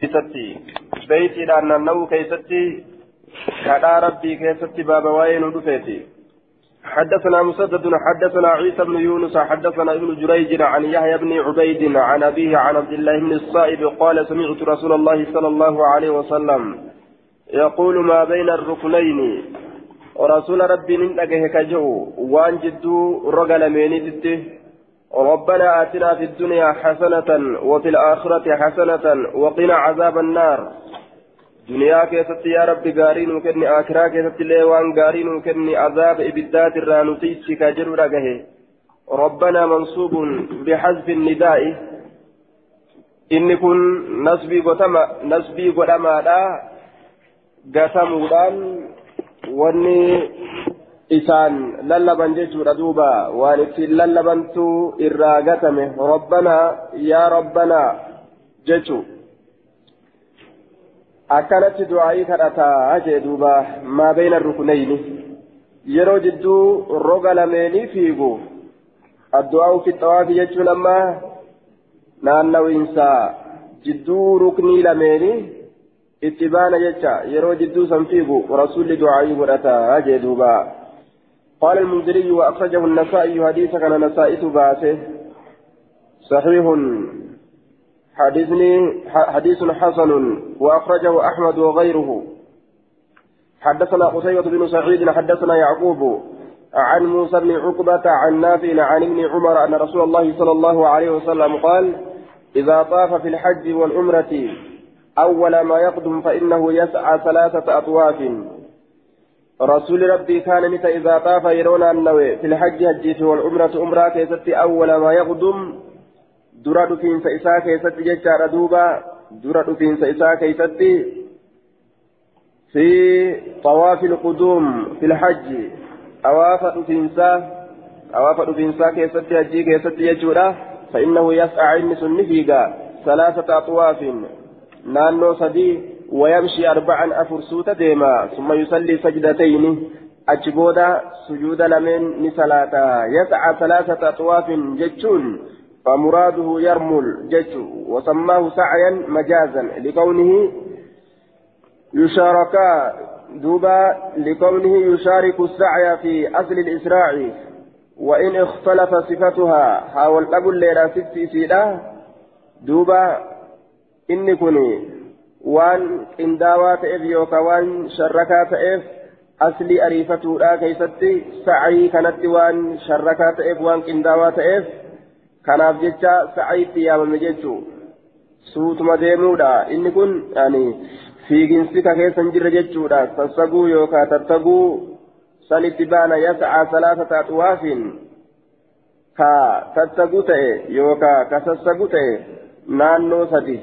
keessatti beeytiidhaan naanna'uu keessatti kadhaa rabbii keessatti baaba waa'ee nu dhufeeti. حدثنا مسدد حدثنا عيسى بن يونس حدثنا ابن جريج عن يحيى بن عبيد عن أبيه عن عبد الله بن الصائب قال سمعت رسول الله صلى الله عليه وسلم يقول ما بين الركنين؟ ورسول ربي ننتقه كجو وان جدو رجل مينيته ربنا آتنا في الدنيا حسنة وفي الآخرة حسنة وقنا عذاب النار. دنيا كيست يا رب قارين وكني آخرة كيست ليوان قارين وكني عذاب إبدات الرانوتيس كاجر رقه ربنا منصوب بحذف النداء. إن كن نسبي قتما نسبي قتما لا قتمودان واني isaan lallaban jechuudha duuba waan ittiin lallabantu irraa gatame rabbanaa yaa rabbanaa jechu akkanatti du'aayii kadhataa jee duuba maa beeyna rukunayni yeroo jidduu roga lameenii fiigu addu'aa ufi xawaafi jechuun amma naannawiinsa jidduu ruknii lameenii itti baana jecha yeroo jidduu san fiigu rasuulli du'aayii godhataa jee duuba قال المنذري وأخرجه النسائي حديثا كان نسائي باسه صحيح. حديثني حديث حسن وأخرجه أحمد وغيره. حدثنا قتيبة بن سعيد حدثنا يعقوب عن موسى بن عقبة عن نافع عن ابن عمر أن رسول الله صلى الله عليه وسلم قال إذا طاف في الحج والعمرة أول ما يقدم فإنه يسعى ثلاثة أطواف. رسول ربي كان متى إذا طاف يرون النوي في الحج هجيته والعمرة أمرا كيست أول ما يقدم درد في سئسا كيست ججار دوبا. درد في سئسا كيست. في طواف القدوم في الحج. أوافد في إنسا أوافد في إنسا كيست هجي كيست يجورا. فإنه يسعى إن سنفيقا. ثلاثة أطواف. نانو صديق ويمشي أربعا أفرسوت ديما ثم يصلي سجدتين. أجبودا سجود لمن نسلاتا. يسعى ثلاثة أطواف جتون فمراده يرمل جتو وسماه سعيا مجازا لكونه يشاركا. دوبا لكونه يشارك السعي في أصل الإسراع. وإن اختلف صفتها حاول أبو الليلة ست سيدا. دوبا إني كني waan qindaawaa ta'eef yookaan waan sharrakaa ta'eef aslii ariifatuudha keessatti sa'ii kanatti waan sharrakaa ta'eef waan qindaawaa ta'eef kanaaf jecha sa'iitti yaamame jechuu suutuma deemuudha inni kun fiiginsi ka keessa hin jirre jechuudha sassaguu yookaan tattaguu sanitti baana yasa'aa salaasata axuwaafiin ka tattaguu ta'e yookaan ka sassagu ta'e naannoo sadi.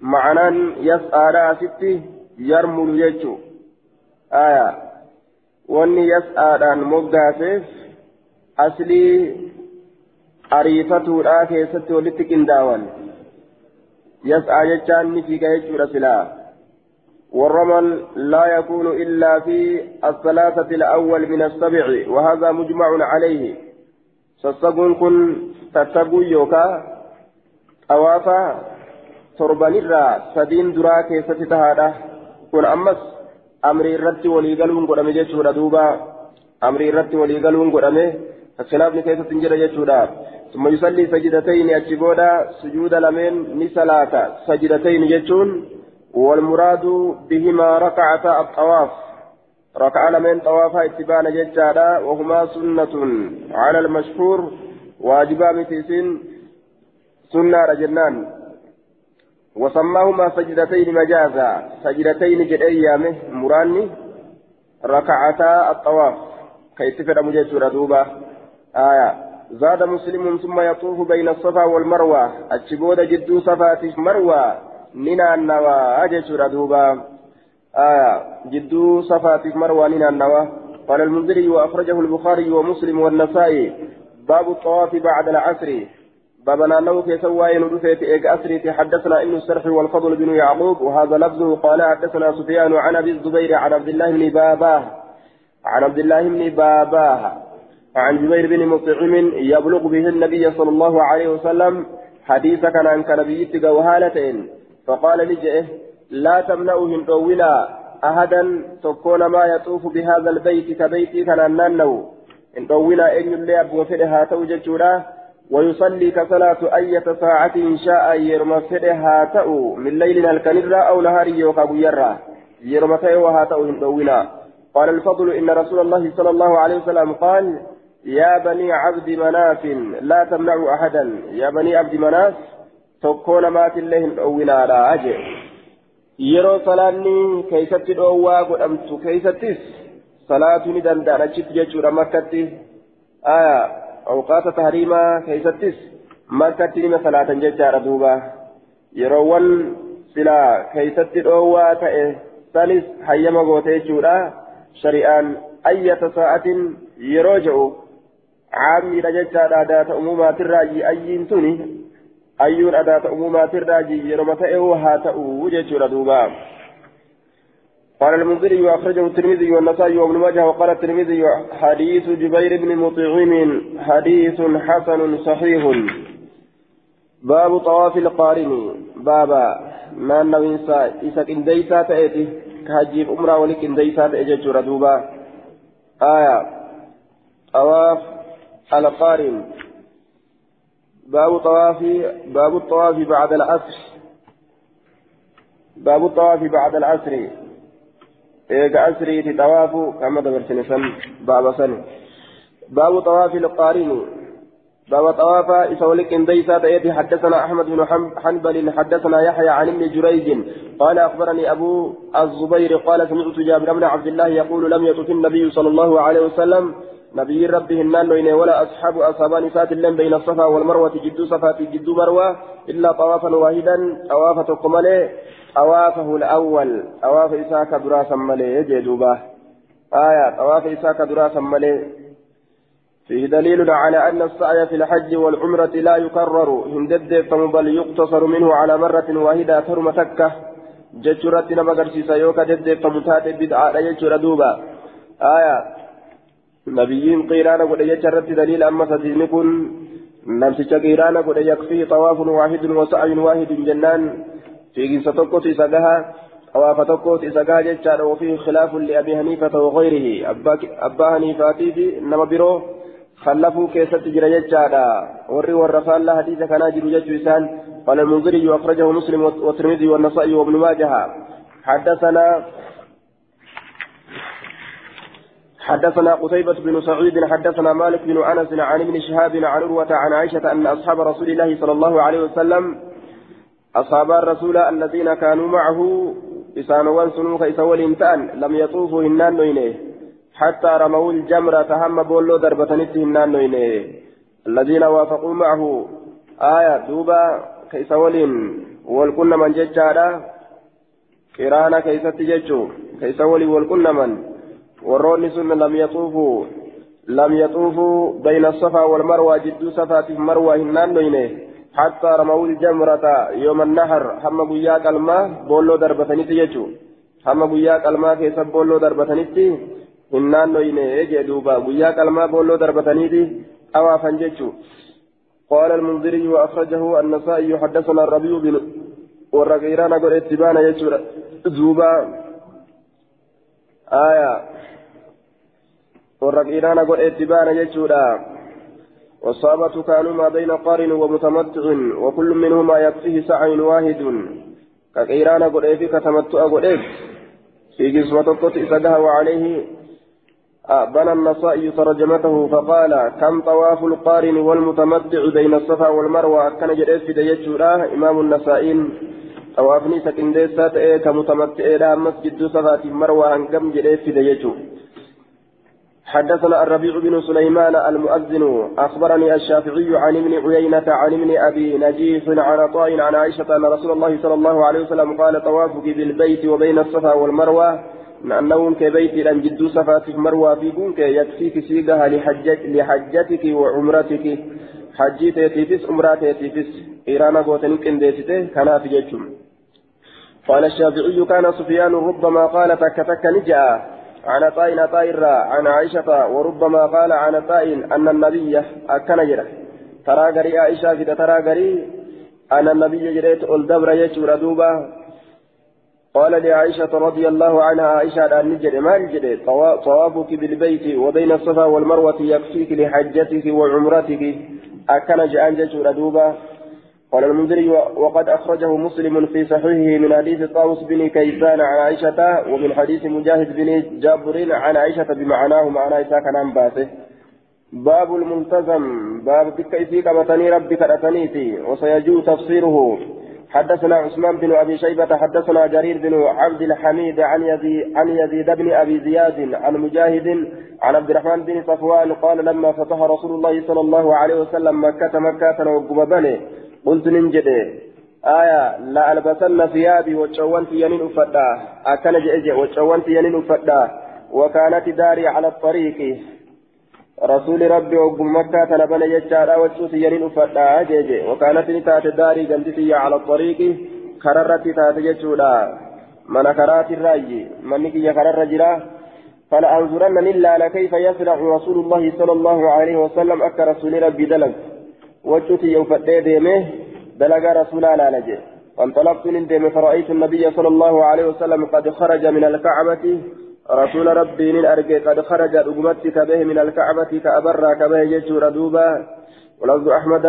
معنان يسعى ستي يرمل يجو آية واني يسعى أن مقاسف أصلي أريفته الآخر ستي ولتك انداوان يسعى يجان في يجو رسلا والرمل لا يكون إلا في الثلاثة الأول من السبع وهذا مجمع عليه سسقون كن تتقوا يوكا أوافا torbanirraa sadiin duraa keessatti tahaadha kun ammas amrii irratti waliigaluun godhame jechuudha duuba amrii irratti waliigaluun godhame khilaafni keessatti hin jira jechuudha ثم يصلي سجدتين أجبودا سجود لمن نسلاك سجدتين جتون والمراد بهما ركعتا الطواف ركع لمن طوافا اتبان ججادا وهما سنة على المشهور واجبا متيسين سنة رجنان وسماهما سجدتين مجازا. سجدتين جديامه مراني. ركعتا الطواف. كي تفر مجيسورة دوبا آية. زاد مسلم ثم يطوف بين الصفا والمروة. الشبود جدو صفا مروة. نينا النوى. أجسورة دوبا آية. جدو صفا مروة نينا النوى. قال المنذري وأخرجه البخاري ومسلم والنسائي. باب الطواف بعد العصر. بابنا نو في سواي ندفت إيج أسري حدثنا ابن السرح والفضل بن يعقوب وهذا لفظه قال حدثنا سفيان عن أبي الزبير عن عبد الله بن باباه عن عبد الله بن باباه عن جبير بن مطعم يبلغ به النبي صلى الله عليه وسلم حديث كان عن كنبيتك وهالتين فقال لجئه لا تمنعوا هندونا أحدا تكون ما يطوف بهذا البيت كبيتي كان أنانو هندونا إن اللي أبو فدها توججورا ويصلي كصلاة أية ساعة إن شاء يرمى فدها تأو من ليل الكنرة أو نهار يوكا يرى. يرمى فدها تأو هندونا قال الفضل إن رسول الله صلى الله عليه وسلم قال يا بني عبد مناف لا تمنعوا أحدا. يا بني عبد مناف تكون مات الله أولا لا أجل salaanni keeysatti dhoowwaa godhamtu keeysattis salaatu ni danda'an achitti jechuudha makkatti aya tahriimaa keeysattis makkatti nima salaatan jechaadha duuba yeroowwan silaa keeysatti dhoowwaa ta'e sanis hayyama goote jechuudha shari'aan ayyata sa'atin yeroo jedhu caamiidha jechaadha adaata umuumaatirraayi ayyiin tuni ayyuun adaata umuumaatirraayi yeroma ta'e haa ta'u jechuudha duuba قال المنذري أخرجه الترمذي والنسائي وابن ماجه وقال الترمذي حديث جبير بن مطعم حديث حسن صحيح. باب طواف القارن. بابا ما النوينسا إذا كنديسا تأتي كهجيب أمرا ولك كنديسا تأتي دوبا. آية. طواف القارن. باب طواف باب الطواف بعد العصر. باب الطواف بعد العصر. إيجا عصري طواف كما دبرتني سن باب سن باب طواف القارن باب طواف إسولك إنديسا تأتي حدثنا أحمد بن حنبل حدثنا يحيى عن ابن جريج قال أخبرني أبو الزبير قال سمعت جابر بن عبد الله يقول لم يطف النبي صلى الله عليه وسلم نبي ربه النان ولا أصحاب أصحاب سات اللين بين الصفا والمروة جدو صفا في جدو مروة إلا طوافا واحدا أواف تقمله أوافه الأول أواف إساك دراسا ملي جدوبا آية أواف إساك دراسا ملي فيه دليل على أن السعي في الحج والعمرة لا يكرر. هندد بل يقتصر منه على مرة واحدة ثم تكة. جتشرت نما قرسيسا يوكا دد فمتات بدعاء يجتر دوبا. آية نبيين قيرانا قد يجرت دليل أما سدين كن نمسك قيرانا قد يكفي طواف واحد وسعي واحد جنان. في قصة تقوت إسقاها طواف تقوت إسقاها جتشار وفيه خلاف لأبي حنيفة وغيره أبا حنيفة في نما برو خلفوا كيسة تجرى جتشارا وري والرفال الله حديث كان جرو جتشو إسان قال المنذري وأخرجه مسلم والترمذي والنصائي وابن ماجه حدثنا حدثنا قتيبة بن سعيد حدثنا مالك بن أنس عن ابن شهاب عن عروة عن عائشة أن أصحاب رسول الله صلى الله عليه وسلم أصحاب الرسول الذين كانوا معه إسانوان سنوك إسوال إنتان لم يطوفوا هنان حتى رموا الجمرة هم بولو دربة هنان نوينه. الذين وافقوا معه. آية دوبا كيسوال والكن من ججارا كيرانا كيست ججو كيسوال والكن من. warroonni sun lam yaxuufuu lam yaxuufuu bayna safaa walmarwaa jidduu safaatiif marwaa hin naannoyne حتى رموا الجمرة يوم النحر هم قياك الماء بولو دربتنيتي يجو. هم قياك الماء كيسب بولو دربتنيتي هنان نوينه يجي دوبا. قياك الماء بولو دربتنيتي أوافا جيتشو قال المنذري وأخرجه النسائي حدثنا الربيع بن والرقيران قل اتبانا يجو. دوبا. آية. warra qiiraana godhe itti والصحابة كانوا ما بين قارن ومتمتع وكل منهما يكفيه سعي واحد. كقيران في كتمتع قد في قسمة القط إسقها وعليه بنى النصائي ترجمته فقال كم طواف القارن والمتمتع بين الصفا والمروة؟ كان جريس في ديجورا إمام النسائين طوافني سكن ديسات إيه كمتمتع إلى مسجد صفا مروة أنكم جريس في ديجورا حدثنا الربيع بن سليمان المؤذن أخبرني الشافعي عن ابن عيينة عن ابن أبي نجيف عن عطاء عن عائشة أن رسول الله صلى الله عليه وسلم قال طوافك بالبيت وبين الصفا والمروة أنهم كبيت أن جدوا صفا في مروة في بونك يكفيك سيقها لحجت لحجتك وعمرتك. حجيت يتيفس عمرات يتيفس إيران قوتنك انديسته كان في جيتهم قال الشافعي كان سفيان ربما قال تك تك نجأ. عن عطاء عطاء عن عائشة وربما قال عن عطاء أن النبي أكن جرى ترى غري عائشة في ترى غري أنا النبي جريت الدبر يجور دوبا. قال لعائشة رضي الله عنها عائشة أن نجد ما نجد؟ طوافك بالبيت وبين الصفا والمروة يكفيك لحجتك وعمرتك. أكن جأن جور دوبا. قال المنذري وقد أخرجه مسلم في صحيحه من حديث طاووس بن كيسان عن عائشة ومن حديث مجاهد بن جابر عن عائشة بمعناه معنى عائشة كان باسه. باب الملتزم باب بكيفي كمتني ربي كرتنيتي وسيجوز تفسيره. حدثنا عثمان بن أبي شيبة حدثنا جرير بن عبد الحميد عن يزيد عن يزيد بن أبي زياد عن مجاهد عن عبد الرحمن بن صفوان قال لما فتح رسول الله صلى الله عليه وسلم مكة مكة وقب بني. قلت ننجد آية لا ألبسن ثيابي وشوانت ينين أفدا. أكن جئجئ وشوانت ينين أفدا. وكانت داري على الطريق. رسول ربي وقم مكة تنبني يجارا وشوس ينين أفدا. جيجي وكانت نتات داري جنتي على الطريق. كررت تات جيجولا من كرات الرأي. من نكي كرر جرا. فلأنظرن إلا كيف يصنع رسول الله صلى الله عليه وسلم أك رسول ربي دلق وشوس يوفد ديمه دلق رسول لا نجي وانطلقت من ديمه فرأيت النبي صلى الله عليه وسلم قد خرج من الكعبة رسول ربي من أرجع قد خرج رقمتي كبه من الكعبة كأبرى كبه يجور دوبا ولفظ أحمد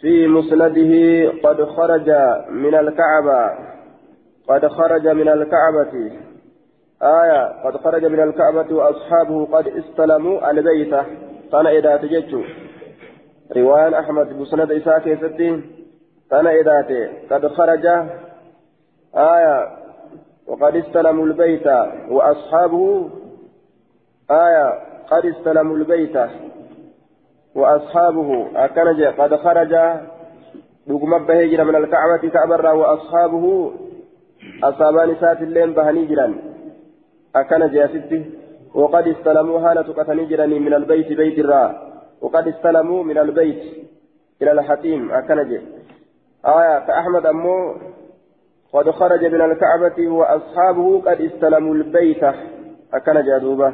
في مسنده قد خرج من الكعبة قد خرج من الكعبة آية قد خرج من الكعبة وأصحابه قد استلموا البيت فأنا إذا تجدت أحمد مسند إساء كيستي فأنا إذا قد خرج آية وقد استلموا البيت وأصحابه آية قد استلموا البيت وأصحابه أكنج قد خرج لقم بهجر من الكعبة كأبر وأصحابه أصابان سات اللين بهني جرا أكنج يا ستي وقد استلموا هالة قتني من البيت بيت الراء وقد استلموا من البيت إلى الحتيم أكنج آية كأحمد أمو قد خرج من الكعبة وأصحابه قد استلموا البيت. أكن جادوبة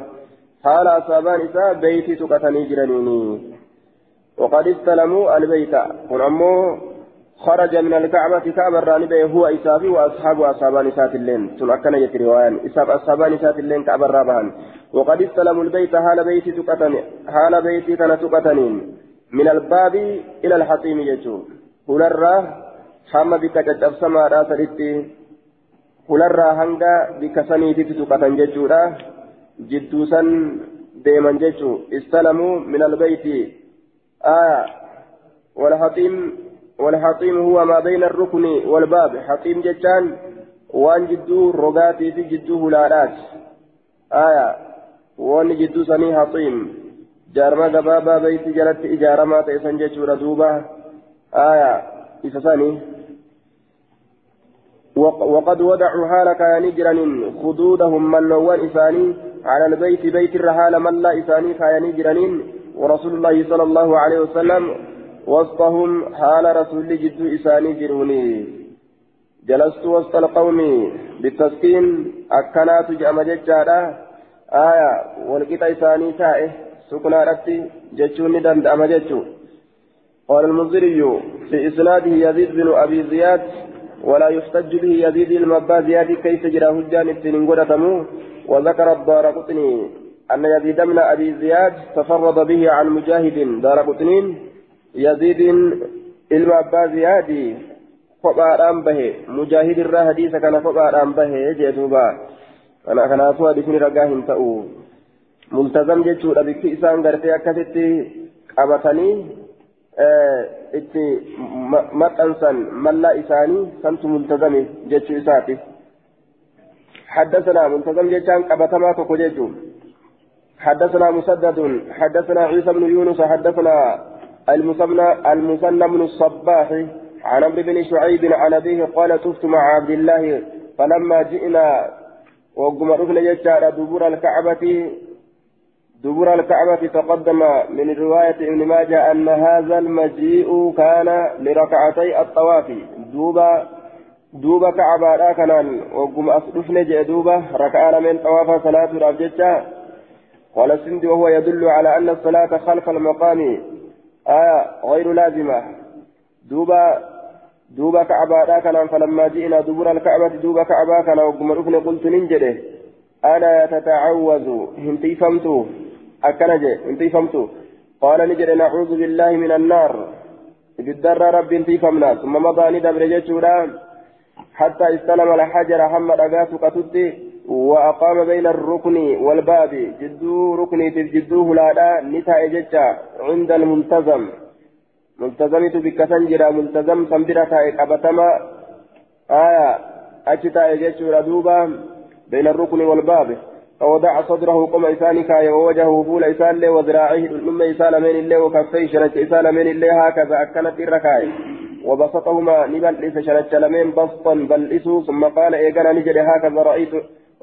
حال أصابان إساء بيتي تقتني جرنيني. وقد استلموا البيت. ونمو خرج من الكعبة كعبة الرانبة هو إسافي وأصحاب أصحابان إسات اللين. ثم أكن يتي روايان. إساف أصحابان إسات اللين كعبة الرابعان. وقد استلموا البيت حال بيتي تقتني حال بيتي كان تقتنين من الباب إلى الحطيم يجو. hamma bikka caccabsamaadha saditti fularraa hanga bikka saniititti tuqatan jechuudha jidduu san deeman jechuu istalamuu min albeyti aya والحطيم والحطيم هو ما بين الركن والباب. حطيم جتان وان جدو رقاتي في جدو هلالات. آية وان جدو سني حطيم. جارما قبابا بيت جلت إجارما تيسن جتشو ردوبة آية إسساني وقد وضعوا حال كان جرانين خدودهم من نوان إساني. على البيت بيت الرحال من لا إساني كان جرانين ورسول الله صلى الله عليه وسلم وسطهم حال رسول جد إساني جروني. جلست وسط القوم بالتسكين أكنات جأم ججارا آية والقطع إساني تائه سكنا رتي جتشوني دندأم جتشو قال المنذري في إسناده يزيد بن أبي زياد ولا يحتج به يزيد المبا زياد كيف جرى هجان التنين وذكر الدار قطني أن يزيد من أبي زياد تفرد به عن مجاهد دار قطنين. يزيد المبا زياد فقاران به. مجاهد الرا حديث كان فقاران به. جدوبا أنا كان أسوأ بسم رقاهم تأو. ملتزم جتشو أبي إسان قرتي أكثتي qabatanii itti maxxansan mallaa isaanii santu multazame jechuu isaati حدثنا منتظم جيشان قبتما تقول حدثنا مسدد. حدثنا عيسى بن يونس. حدثنا المثنى المثنى بن الصباح عن عمرو بن شعيب عن أبيه قال طفت مع عبد الله فلما جئنا وقم ركن جيشان دبور الكعبة دبر الكعبة تقدم من رواية ابن ماجه أن هذا المجيء كان لركعتي الطواف. دوبا دوبا كعبة لا كان وقم أصدفن جاء دوبا ركعنا من طواف صلاة الأبجدة قال السند وهو يدل على أن الصلاة خلف المقام آية غير لازمة. دوبا دوبا كعبا كان فلما جئنا دبر الكعبة دوبا كعبا كان وقم قلت ننجده ألا تتعوذ. هنتي فمتو. أكنجي هنتي فمتو. قال نجد نعوذ بالله من النار. بالدر رب هنتي فمنا. ثم مضى ندبر جتشورا حتى استلم الحجر حمد أقاس قتدي وأقام بين الركن والباب. جدو ركني جدوه لا نتا جتشا عند الملتزم ملتزمت بك سنجرا. ملتزم سنبرة قبتما آية. أجتا جتشورا دوبا بين الركن والباب. فوضع صدره قم إساني كاي ووجهه فول إسان له وذراعيه الأم إسان من الله وكفيه شرج إسان من الله هكذا أكنت الركاي. وبسطهما نبلس شرج لمن بسطا بلسوا ثم قال إيقنا نجد هكذا رأيت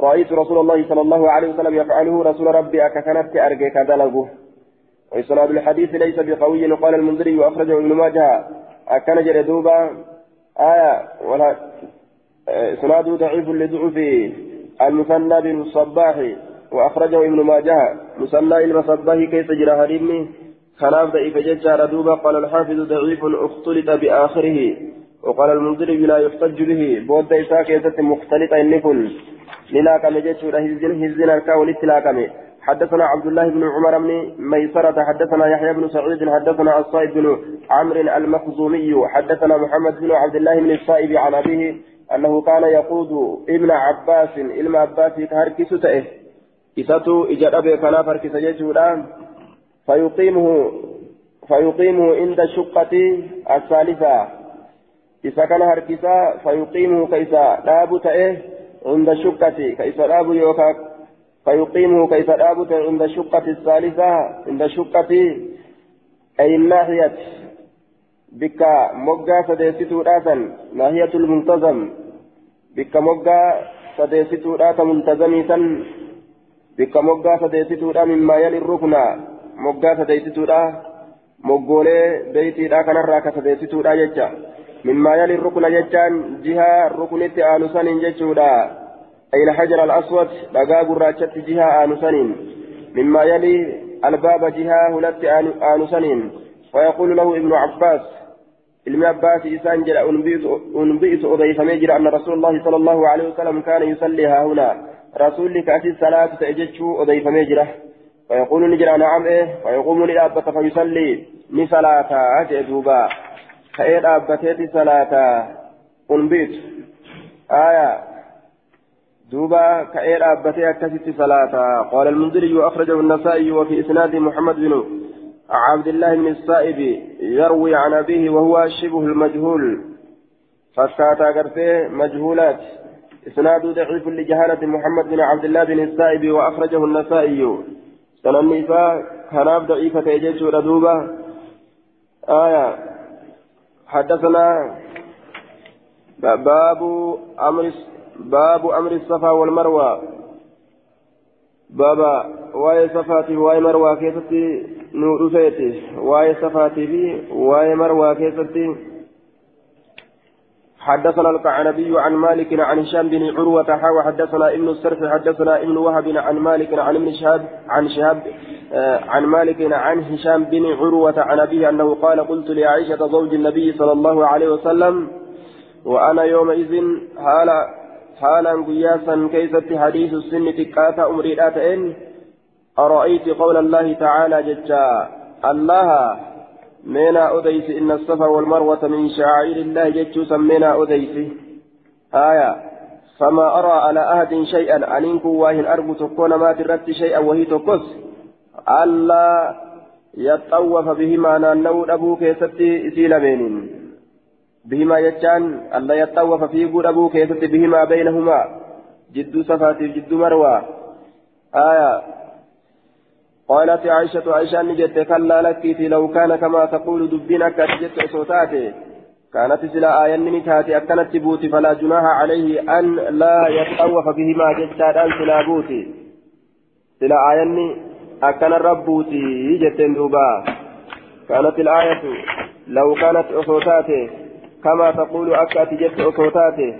رأيت رسول الله صلى الله عليه وسلم يفعله رسول ربي أككنت أرجيك دلقه وإسناد الحديث ليس بقوي قال المنذري وأخرجه ابن ماجه. أكن جردوبا آية ولا إسناده ضعيف لضعف المثنى بن الصباح وأخرجه ابن ماجه. مثنى المصباح كيف جرى هريمي خلاف ضعيف ججار دوبا. قال الحافظ ضعيف اختلط بآخره. وقال المنذري لا يحتج به. بود إساء كيسة مختلطة إنكن للاكم ججور هزين الكاول اتلاكم حدثنا عبد الله بن عمر بن ميسرة حدثنا يحيى بن سعيد حدثنا الصائب بن عمرو المخزومي حدثنا محمد بن عبد الله بن الصائب عن أبيه أنه كان يقود ابن عباس علم عباس كهركس تأه. إساتو إجاد أبي كان فيقيمه فيقيمه عند الشقة الثالثة. إذا كان هركسا فيقيمه كيسا. داب تأه عند الشقة كيسا داب يوكا فيقيمه كيسا داب عند الشقة الثالثة عند الشقة أي الناحية bikka moggaa sadeessituudhaatan naahiyatul muntazam bikka moggaa sadeessituudhaata muntazamii san bikka moggaa sadeessituudha mimmaa yali rukna moggaa sadeessituudha moggoolee beeytiidha kanarraa ka sadeessituudha jecha mimmaa yali rukna jechaan jihaa ruknitti aanusaniin jechuudha hajar al aswad dhagaa gurraachatti jihaa aanusaniin mimmaa yali albaaba jihaa hulatti aanusaniin ويقول له ابن عباس ilmi abbaasi isaan jedha unbi'itu odeeyfamee jira anna rasuulullahi sala allahu alaihi wasalam kaana yusallii haahunaa rasuulli kaasi salaatu ta'e jechuu odeeyfamee jira فيقول نجر نعم إيه ويقوم لأبت فيصلي نصلاة جدوبا كأيد أبتيت صلاة أنبيت آية دوبا كأيد أبتي أكست صلاة قال المنذري أخرجه النسائي وفي إسناد محمد بن عبد الله بن السائب يروي عن أبيه وهو شبه المجهول. فساتا قرته مجهولات. إسناد ضعيف لجهالة محمد بن عبد الله بن السائب وأخرجه النسائي. سنن النساء كان ضعيفة يجيش ردوبة. آية. حدثنا باب أمر باب أمر الصفا والمروة. بابا واي صفاتي واي مروة كيفتي نور فيتي واي صفاتي في واي مروى كيستي. حدثنا القعنبي عن مالك عن هشام بن عروة حاوى حدثنا ابن السرف حدثنا ابن وهب عن مالك عن ابن شهاب عن شهاب آه عن مالك عن هشام بن عروة عن أبيه أنه قال قلت لعائشة زوج النبي صلى الله عليه وسلم وأنا يومئذ حالا حالا قياسا كيست حديث السن تكاتا أمري إن أرأيت قول الله تعالى جتا الله مينا أديس إن الصفا والمروة من شعائر الله جتشو سمينا أديس. آية فما أرى على أحد شيئا أنينكو واهن أرجو تكون ما ترت شيئا وهي تقص ألا يطوف بهما نانو أبوك يستي سيلمين بهما يجان ألا يطوف في قول أبوك يستي بهما بينهما. جد صفات جد مروة آية. قالت عائشة عائشة نجت كلا لك لو كان كما تقول دبنا كتجت صوتاتي. كانت سلا آية نتاتي أكنت تبوتي فلا جناح عليه أن لا يتطوف بهما جتاد أن سلا بوتي. سلا آية أكن الربوتي جتن دوبا. كانت الآية لو كانت أصوتاتي كما تقول أكت جت أصوتاتي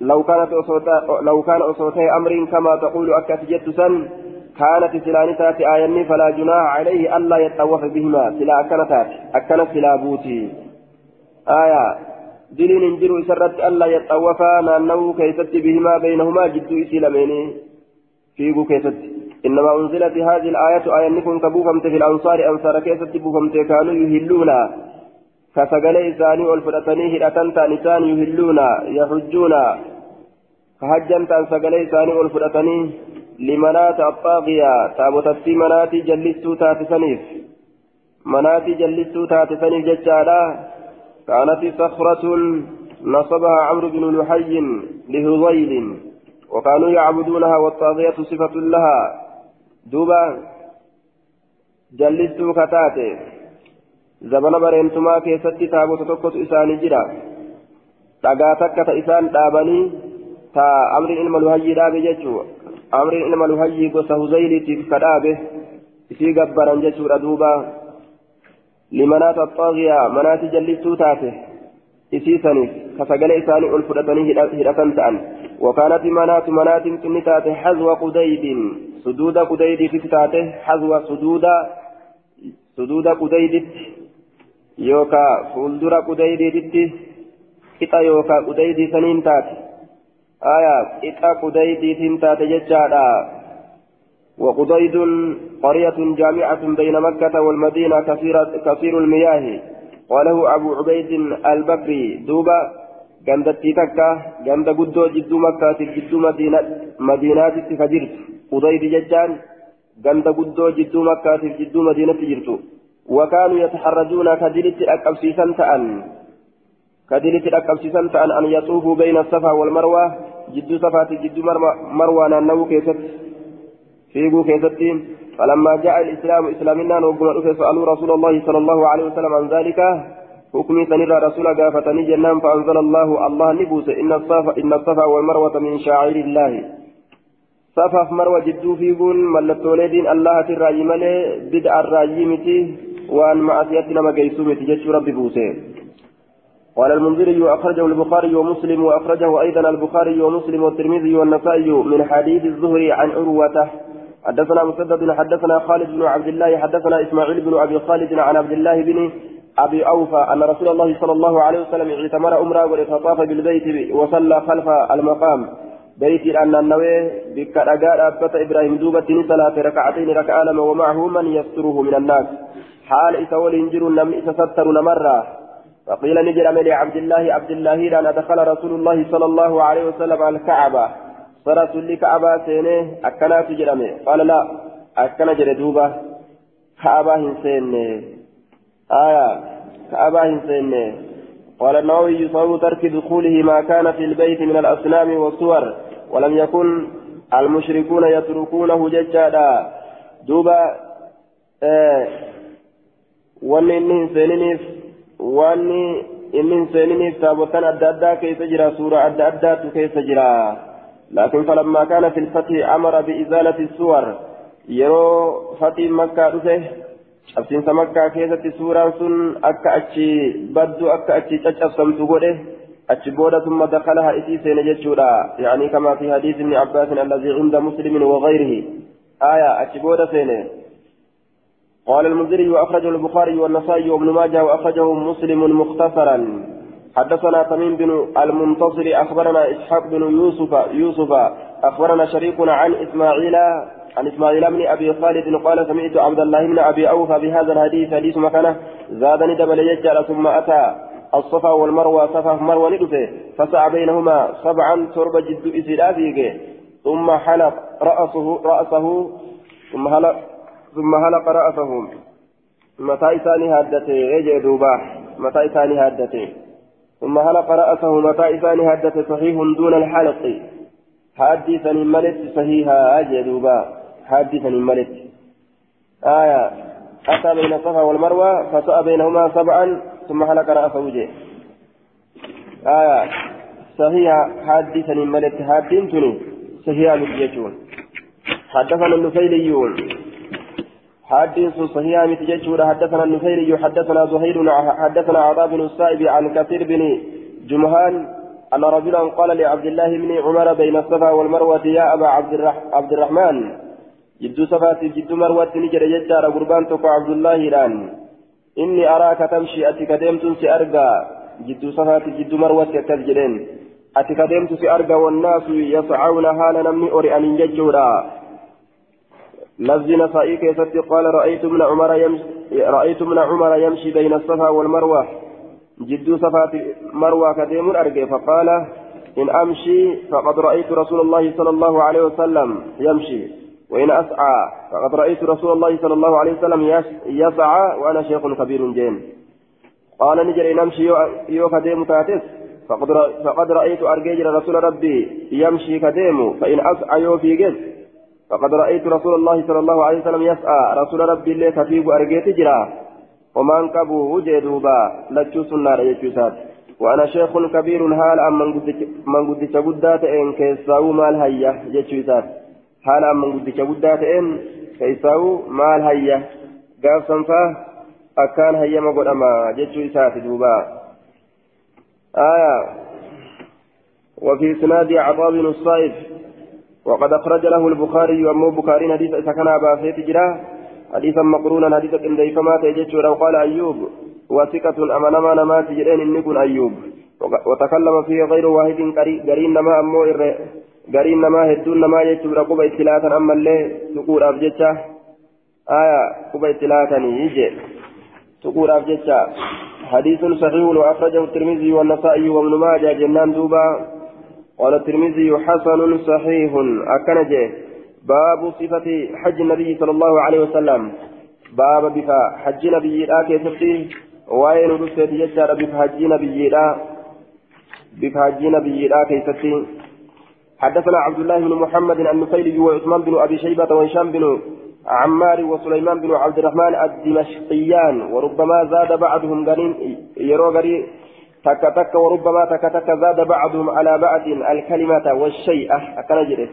لو كانت أصوتا لو كان أصوتي أمر كما تقول أكت جت سن كانت سلانتات آياني فلا جناح عليه ألا يتطوف بهما. سلا أكنتات أكنت سلا بوتي. آية دلين انجروا إسرت ألا يتطوفا نانو كيست بهما بينهما جدو إسلامين فيقو كيست إنما أنزلت هذه الآية آية نكون كبوفمت في الأنصار أنصار كيست بوفمت كانوا يهلون كسجل إساني والفرتني هدأتن تانسان يهلون يحجون. كهجا تان سجل إساني والفرتني لمنات الطاغية تابوتتي مناتي جلستو تاتسنيف. مناتي جلستو تاتسنيف ججالا. كانت صخرة نصبها عمرو بن لحي لهضيل وكانوا يعبدونها والطاغية صفة لها. دوبا جلستو كتاتي زمن برينتما كيستي تابوت تكوت إساني جرا dhagaa takka ta isaan dhaabanii ta amriin ilma luhayyii dhaabe jechuu amriin ilma luhayyii gosa huzayliitiif ka dhaabe isii gabbaran jechuudha duuba limanaata xaagiyaa manaati jallistuu taate isii saniif ka sagalee isaanii ol fudhatanii hidhatan ta'an وكانت منات منات تنتات حذو قديد سدود قديد تتاته حذو سدود سدود قديد يوكا فولدر قديد qixa yookaan qudaydii saniin taate. Aayaa qixa qudaydiitiin taate jechaadha. وقضيد قرية جامعة بين مكة والمدينة كثيرة كثير المياه قاله أبو عبيد البكري دوبا جندتي تكا جند قدو جدو مكة جدو مدينة مدينات فجرت قضيد ججان جند قدو جدو مكة جدو مدينة جرت وكانوا يتحرجون كدلت أكبسيسا تأن. كدلت الأكبسيسان فأن أن يطوفوا بين الصفا والمروة. جدو صفات جدو مروة نانو كيست. فيقو كيست فلما جاء الإسلام إسلامنا نوبنا سألوا رسول الله صلى الله عليه وسلم عن ذلك. حكمي سنرى رسول قافتني جنان فأنزل الله الله نبوس. إن الصفا إن الصفا والمروة من شعائر الله. صفا مروة جدو فيقون ملتولدين الله تراجي ملي بدع الراجيمتي وأن معصيتنا ما قيسومتي جتشو ربي بوسي قال المنذري أخرجه البخاري ومسلم وأخرجه أيضا البخاري ومسلم والترمذي والنسائي من حديث الزهري عن عروة. حدثنا مسدد حدثنا خالد بن عبد الله حدثنا إسماعيل بن أبي خالد عن عبد الله بن أبي أوفى أن رسول الله صلى الله عليه وسلم اعتمر أمرا ولتطاف بالبيت وصلى خلف المقام. بيت أن النوي بك أجار أبت إبراهيم دوبة صلاة ركعتين ركعة ومعه من يستره من الناس. حال إسول إنجر لم إتستر مرة فقيل نجرم لعبد الله عبد الله أن أدخل رسول الله صلى الله عليه وسلم على الكعبة. فرسول كعبة سينه أكنا تجرم قال لا أكنا جردوبة كعبة هنسين آية كعبة هنسين قال النووي يصاب ترك دخوله ما كان في البيت من الأصنام والصور ولم يكن المشركون يتركونه ججادا دوبا آه ونين سينينيف wanni inni hin seeniniif taabotaan adda addaa keessa jira suuraa adda addaatu keessa jira laakiin falammaa kaana filfati amara biizaalati suwar yeroo fatiin makkaa dhufe cabsiinsa makkaa keessatti suuraan sun akka achi baddu akka achi caccabsamtu godhe achi booda ثم دخلها إتي سين جتشودا يعني كما في حديث ابن عباس الذي عند مسلم وغيره آية أتي بودا سينه قال المنذري وأخرجه البخاري والنسائي وابن ماجه وأخرجه مسلم مختصرا. حدثنا تميم بن المنتصر أخبرنا إسحاق بن يوسف يوسف أخبرنا شريك عن إسماعيل عن إسماعيل بن أبي خالد قال سمعت عبد الله بن أبي أوفى بهذا الحديث حديث مكانه. زادني دبل يجعل ثم أتى الصفا والمروة صفا مروة ندفه فسعى بينهما سبعا تربة جد إسرافيك ثم حلق رأسه رأسه ثم حلق ثم هلق رأسه متى إساني هدته؟ يجي دوبا. متى إساني هدته؟ ثم هلق رأسه. متى إساني هدته؟ صحيح دون الحلق. حدثا ملت صحيحا. أجي دوبا. حدثا ملت. آية. أتى بين الصفا والمروة فسأى بينهما سبعا ثم هلق رأسه جي آية. صحيح حدثا ملت. حدثني صحيح مجيشون حدثنا النفيليون. حديث صحيح متججور حدثنا النفيري حدثنا زهير حدثنا عطاء بن السائب عن كثير بن جمهان أن رجلا قال لعبد الله بن عمر بين الصفا والمروة يا أبا عبد, الرح عبد الرحمن جد صفا جد مروة نجر ججار قربان تقع عبد الله الآن إني أراك تمشي أتك ديمت سأرقى جد صفات جد مروة كالجلين أتكدمت في أرجى والناس يسعون هالا نمني أن يجورا. لفظ نسائي كيست قال رأيت من عمر يمشي رأيت من عمر يمشي بين الصفا والمروة. جد صفات مروة كديم أرجى فقال إن أمشي فقد رأيت رسول الله صلى الله عليه وسلم يمشي. وإن أسعى فقد رأيت رسول الله صلى الله عليه وسلم يسعى وأنا شيخ كبير جين. قال نجري نمشي يو كديم تاتس فقد رأيت أرجيجر رسول ربي يمشي كديم فإن أسعى يو في جد. فقد رأيت رسول الله صلى الله عليه وسلم يسعى. رسول ربي اللي كفيب أرجيت جرا. وما انكبوا وجدوبا. لتشوس النار يجوسات وأنا شيخ كبير هال أم من قدت قدات إن كيساو مال هيا. يجوسات هال أم من قدت قدات إن كيساو مال هيا. قاف سنفا. أكان هيا قد أما. يجوسات دوبا. آية. وفي سناد عطاء بن الصائف وقد أخرج له البخاري وأمه بخاري حديث سكن أبا سيف جرا حديثا مقرونا حديثا إن ديفما تيجت ولو قال أيوب؟ وثقة أمانما نمات جرين إن أيوب. وتكلم فيه غير واحد قرين نما أمو قرين نما هدون نما يجت رقب اتلاتا أما اللي تقول أبجتة آية قب اتلاتا يجي. تقول أبجتة حديث صحيح وأخرجه الترمذي والنسائي وابن ماجه جنان دوبا. قال الترمذي حسن صحيح. أكنجه باب صفة حج النبي صلى الله عليه وسلم. باب بفا حج نبي لا كيفتي. وين رسلت يجار بفا حج نبي لا. بفا حج نبي لا كيفتي. حدثنا عبد الله بن محمد النفيلي وعثمان بن أبي شيبة وهشام بن عمار وسليمان بن عبد الرحمن الدمشقيان. وربما زاد بعضهم قرين يرو قرين تك تك وربما تك تك زاد بعضهم على بعض الكلمة والشيء. أكن جري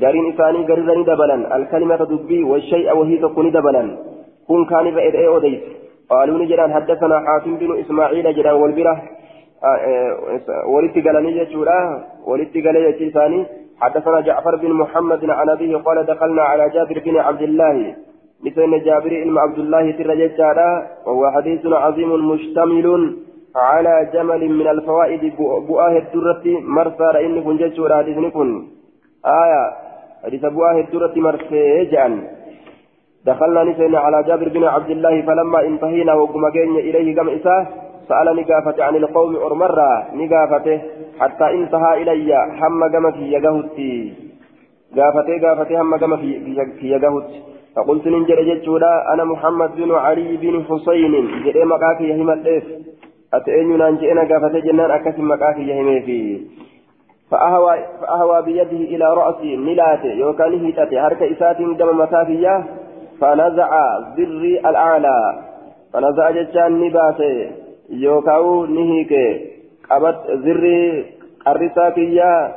دارين إساني غرزني دبلا الكلمة دبي والشيء وهي تكون دبلا كن كان بإذ أي قالوا نجران حدثنا حاتم بن إسماعيل جران والبرة ولدت قالني جتورا ولدت قالني جتورا حدثنا جعفر بن محمد عن أبيه قال دخلنا على جابر بن عبد الله. مثل جابر بن عبد الله ترجت وهو حديث عظيم مشتمل. على جمل من الفوائد بؤاه الدرة مرسى رأيني كن جيشور حديثني كن آية حديث بؤاه الدرة مرسى جان. دخلنا نسينا على جابر بن عبد الله فلما انتهينا وقم إليه قم إساه سألني قافة عن القوم أرمرة نقافته حتى انتهى إلي هم قم في يقهتي قافته قافته هم قم في يقهتي فقلت ننجر جيشورا أنا محمد بن علي بن حسين. جري مقاكي يهمت ati eenyunaan je'ena gaafate jennaan akkasin maqaa kiyya himeefi فأهوى, فأهوى بيده إلى رأسي نلات يوكان هيتاتي هرك إساتين دم متافية فنزع ذري الأعلى فنزع جتان نباتي يوكاو نهيك قبت ذري الرساكية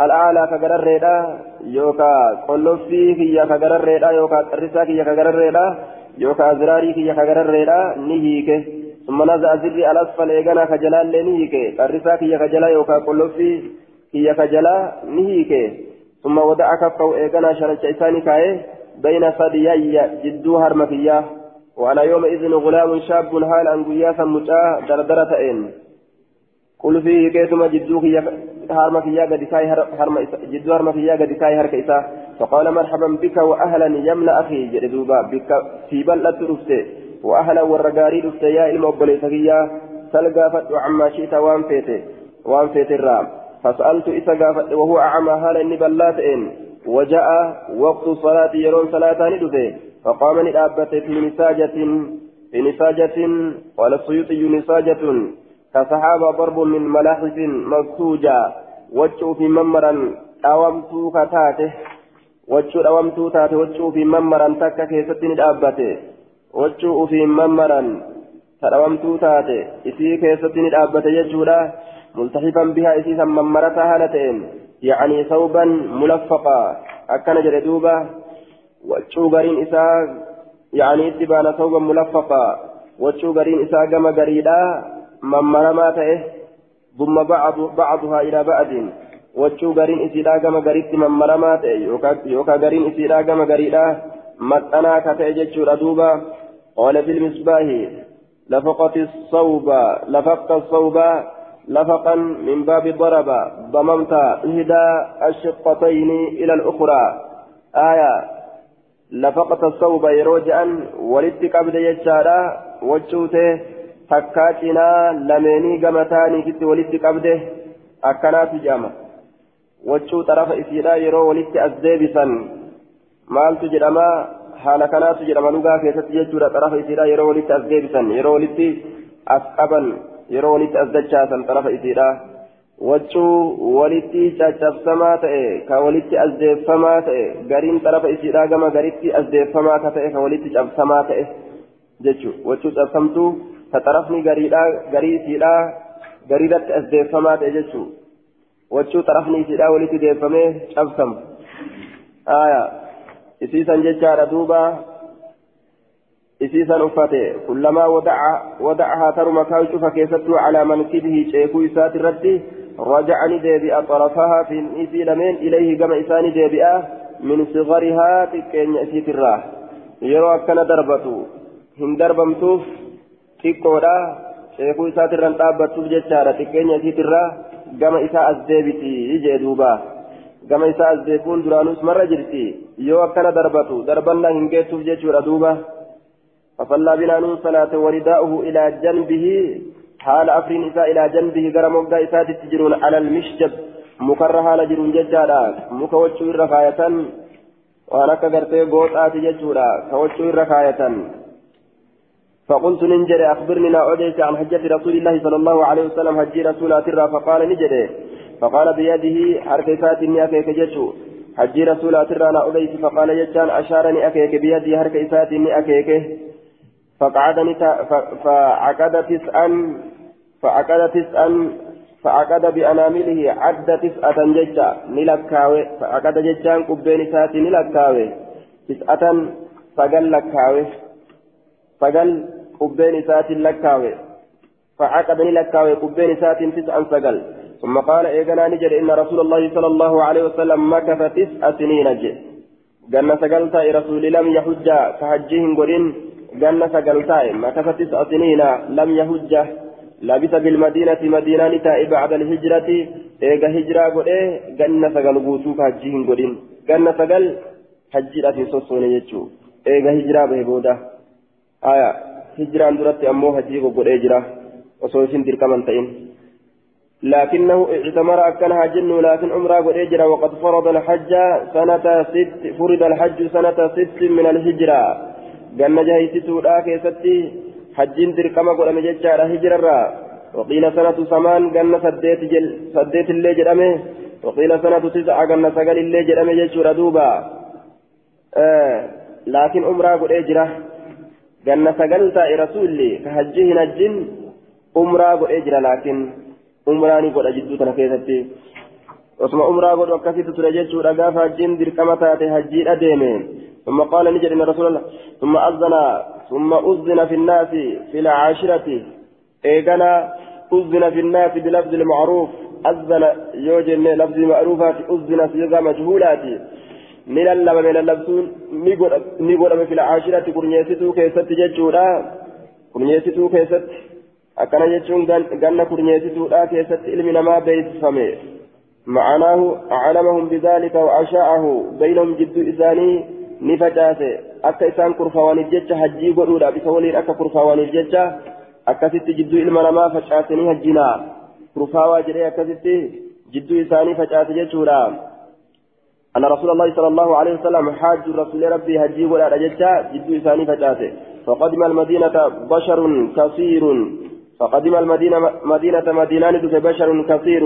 الأعلى كغرريدا يوكا قلوفي كيا كغرريدا يوكا الرساكية كغرريدا يوكا زراري كيا كغرريدا نهيك ثم نزع ذري الأسفل إيغانا كجلال لنهيك الرسا كي كجلا يوكا قلوفي كي كجلا نهيك ثم ودع كفه إيغانا شرج إساني كاي بين ثديي جدو هرمكية وعلى يومئذ غلام شاب هال أن قياسا مجاه دردرة إن قل فيه كيتما جدو كي هرمكية قد كاي هرم جدو هرمكية قد كاي هركيسا فقال مرحبا بك وأهلا يملأ أخي. جدوبا بك في بلد رفته. وأهلا والرقاري لفت يا إلما أبليسكيا سلقا فتو عما شئت وان فيته وان فيت الرام. فسألت إسا قافت وهو أعمى هالا إني بلات إن. وجاء وقت الصلاة يرون صلاة ندفه فقام ندابت في نساجة في نساجة قال السيوطي نساجة كصحابة ضرب من ملاحف مكسوجة وجهوا في ممرا أومتو كتاته وجهوا أومتو تاته وجهوا في ممرا تكا كيست ندابته. wachuu ufiin mammaran tadhawamtuu taate isii keessatti ni dhaabbate jechuudha multaxifan bihaa isiisan mammarataa haala ta'een yacanii sawban mulaffaqaa akkana jedhe duuba wachuu gariin isaa yacanii itti baana sawban mulaffaqaa wachuu gariin isaa gama gariidha mammaramaa ta'e ثم بعض بعضها إلى بعض wachuu gariin isiidhaa gama gariitti mammaramaa ta'e yookaan gariin isiidhaa gama gariidhaa maxxanaa ka ta'e jechuudha duuba قال في المصباح لفقت الصوب لفقت الصوب لفقا من باب ضرب ضممت إحدى الشقتين إلى الأخرى. آية لفقت الصوب يروجا ولدت قبل يجارا وجوته تكاتنا لمني قمتاني كت ولدت قبله أكنات جامع. وجو طرف إسيرا يرو ولدت أزديبسا maaltu jedhama haala kanaatu jedhama lugaa keessatti jechuudha xarafa isiidha yeroo walitti as deebisan yeroo walitti as qaban yeroo walitti as dachaasan xarafa isiidha waccuu walitti caccabsamaa ta'e ka walitti as deeffamaa ta'e gariin xarafa isiidha gama garitti as deeffamaa ka ta'e ka walitti cabsamaa ta'e jechuu waccuu cabsamtuu ka xarafni garii isiidha gariirratti as deeffamaa ta'e jechuu waccuu xarafni isiidha walitti deeffamee cabsamu isiisan jechaadha duuba isiisan uffate. Kullamaa wadacahaa taruma kaa'u cufa keessattuu calaa mankibihi ceekuu isaati irratti rajacani deebi'a xarafahaa fi isii lameen ilayhi gama isaani deebi'a min sigarihaa xiqqeenya isiitirraa yeroo akkana darbatu hin darbamtuuf xiqqoodha ceekuu isaatirran dhaabbattuuf jechaadha xiqqeenya isiitirraa gama isaa as deebiti jee duubaa gama isaa as deebi'uun duraanus marra jirti. Yoo akkana darbatu darbannaa hin geettuuf jechuudha duuba. فصلى بنا نون صلاة ورداؤه إلى جنبه حال أفرين إساء إلى جنبه غرم وقدا إساء تجرون على المشجب مكره حال جرون ججالا مكوتشو الرخاية وأنا كغرتي قوتات ججولا كوتشو الرخاية فقلت ننجري أخبرني نأوديك عن حجة رسول الله صلى الله عليه وسلم حجي رسول الله فقال نجري فقال بيده حركيسات إني أكيك جتشو. حجي رسول أترانا أوليس فقال جتشان أشارني أكيك بيدي حركيسات إني أكيك. فقعدني فعقد تسعا فعقد تسعا فعقد بأنامله عد تسعة جتشا. نلكاوي. فعقد جتشان قبين ساتي نلكاوي. تسعة فقل لكاوي. فقل قبين ساتي لكاوي. فعقد نلكاوي. قبين ساتي تسعا فقل. ثم قال إيقنا نجد إن رسول الله صلى الله عليه وسلم مكث تسع سنين جي قلنا سقلتا رسول لم يحج كحجهم قرين. قلنا سقلتا مكث تسع سنين لم يحج. لبث بالمدينة مدينة نتائي بعد الهجرة. إيقا هجرة قرين. قلنا سقل بوسو كحجهم قرين. قلنا سقل حجرة سوسون يجو. إيقا هجرة بهبودة. آية. هجرة درت أمو حجيب قرين هجرة وصوصين تلك من تئن. لكنه اعتمر أكنها جن لكن عمره قد اجرى وقد فرض الحج سنة ست فرض الحج سنة ست من الهجرة. قلنا جهيت سودا كيستي حجين تركما قد مججة على هجرة وقيل سنة ثمان قلنا سديت جل سديت اللي جرمه وقيل سنة تسعة قلنا سقل اللي جرمه جيشور دوبا. آه لكن عمره قد اجرى قلنا سقلت رسولي كحجه نجن عمره قد اجرى لكن umraani godha jidduu tana keessatti. Osuma umraa godhu akkasitti ture jechuudha gaafa hajjiin dirqama taate hajjiidha deeme ثم قال نجد إن رسول الله ثم أذن ثم أذن في الناس في العاشرة إيقنا أذن في الناس بلفظ المعروف أذن يوجد لفظ معروفات أذن صيغة مجهولات من اللبن من اللبسون نقول في العاشرة كرنيستو كيست ججولا كرنيستو كيست akkana jechuun ganna kurnyeessituudha keessatti ilmi namaa beeksifame. معناه أعلمهم بذلك وأشاعه بينهم جد إساني نفجاسه أكا إسان كرفوان الججة هجي قدودا بسولين أكا كرفوان الججة أكا ست جد إلما نما فجاسني هجنا كرفاوا جري أكا ست جد إساني فجاس ججورا أن رسول الله صلى الله عليه وسلم حاج رسول ربي هجي ولا ججة جد إساني فجاسه فقدم المدينة بشر كثير فقدم المدينة مدينة مدينة بشر كثير.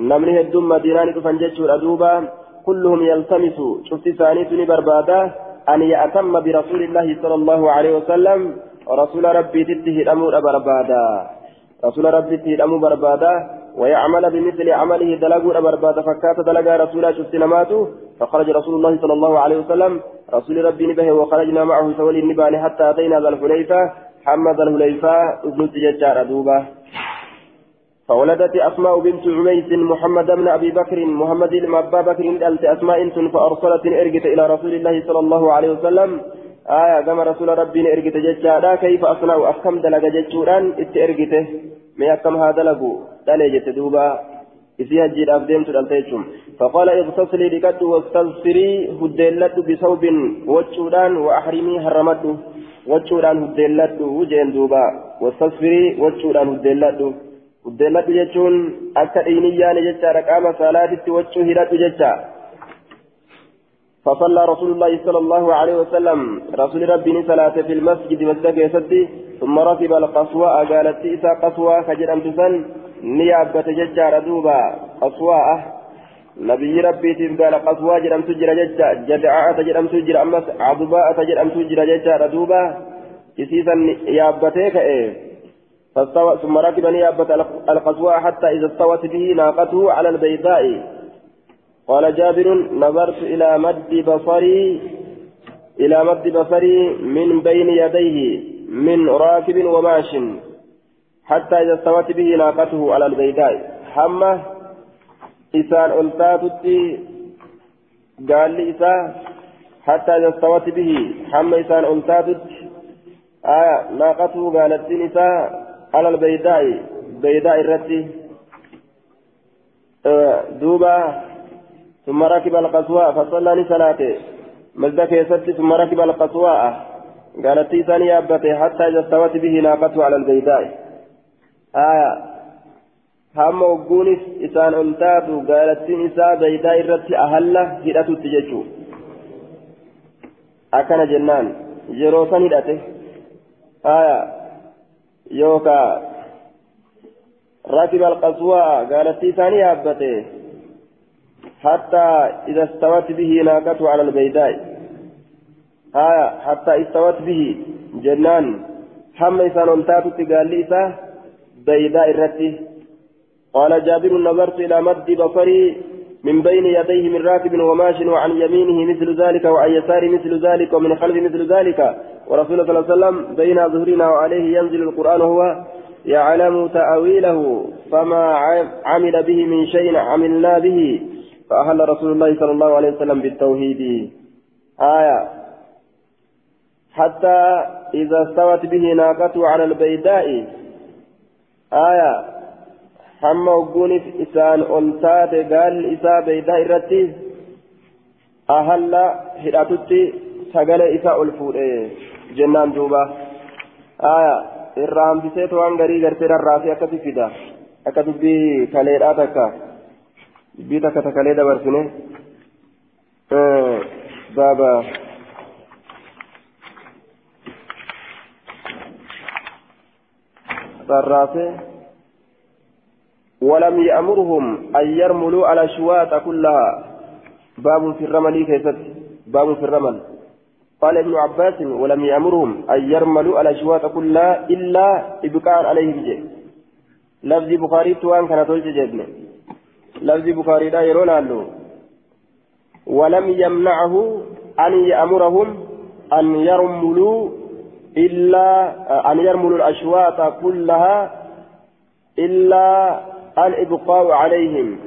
نمني هدوم مدينة فنجتش أدوبا كلهم يلتمس شفت ثاني بربادا أن يأتم برسول الله صلى الله عليه وسلم. رسول ربي تته الأمر بربادا رسول ربي تته الأمر بربادا ويعمل بمثل عمله دلقوا بربادا فكات دلقا رسول شفت نماته فخرج رسول الله صلى الله عليه وسلم. رسول ربي نبه وخرجنا معه سولي النبال حتى أتينا ذا الحليفة. محمد الهليفة ابن تجار دوبة. فولدت أسماء بنت عميس محمد بن أبي بكر محمد بن أبا بكر ألت أسماء فأرسلت إرجت إلى رسول الله صلى الله عليه وسلم. آية كما رسول ربي إرقت جتشا كيف أصنع أكم دلق جتشوران إت إرقته ما أكم هذا لقو دلجت دوبا إسي هجير أبدين تلالتيشم فقال اغتسلي لكت واستغفري هدلت بثوب وجودان وأحرمي هرمت وجودان هدلت وجين دوبا واستغفري وجودان هدلت هدلت جتشون أكا إينيان جتشا رقام صلاة وجو هرات جتشا فصلى رسول الله صلى الله عليه وسلم رسول ربي صلاة في المسجد مسجد ثم ركب القصواء قالت إسا قصواء خجر أمتسن نيابة ججار دوبا قصواء نبي ربي قال قصواء جرم تجر ججا جدعاء تجرم تجر أمس عضباء تجرم تجر ججار دوبا إسيسا يابتيك إيه. فاستوى ثم ركب نيابة القصواء حتى إذا استوت به ناقته على البيضاء. قال جابر نظرت إلى مد بصري إلى مد بصري من بين يديه من راكب وماش حتى إذا استوت به ناقته على البيداء حمى إسان ألتاتتي قال لي إسا حتى إذا استوت به حمى إسان ألتاتت آية ناقته قالت نساء على البيداء بيداء الرتي دوبا ثم ركب القصواء فصلى صلاته مزد كيست ثم ركب القصواء قالت ثانية أبته حتى إذا به ناقته على البيداء آية هم وقونس إسان أنتاتو قالت إساء بيداء الرت أهلا هدأت التججو أكن جنان جروسا هدأته آية يوكا ركب القصواء قالت ثانية أبته حتى إذا استوت به ناقته على البيداء آية حتى استوت به جنان حمى إسان أنتاتو قال لي بيداء الرتي قال جابر نظرت إلى مد بصري من بين يديه من راكب وماش وعن يمينه مثل ذلك وعن يساره مثل ذلك ومن خلفه مثل ذلك. ورسول الله صلى الله عليه وسلم بين ظهرنا وعليه ينزل القرآن وهو يعلم تأويله فما عمل به من شيء عملنا به. فأهل رسول الله صلى الله عليه وسلم بالتوحيد. آية. حتى إذا استوت به ناقته على البيداء. آية. حمى وقوني إسان أنتات قال إسا بيداء الرتي أهل هداتتي سقل إسا ألفور جنان دوبا آية irraa hambisee waan garii gartee rarraasee akkasi fida akka dubbii kaleedhaa takka dubbii takka takalee dabarsine baaba rarraasee ولم يأمرهم أن يرملوا الأشواط كلها. باب في الرمل كيست باب في الرمل. قال ابن عباس ولم يأمرهم أن يرملوا الأشواط كلها إلا إبقاء عليهم. جي لفظ بخاري توان كان تولج جبنه لفظ بخاري لا يرون عنه ولم يمنعه أن يأمرهم أن يرملوا إلا أن يرملوا الأشواط كلها إلا الإبقاء عليهم؟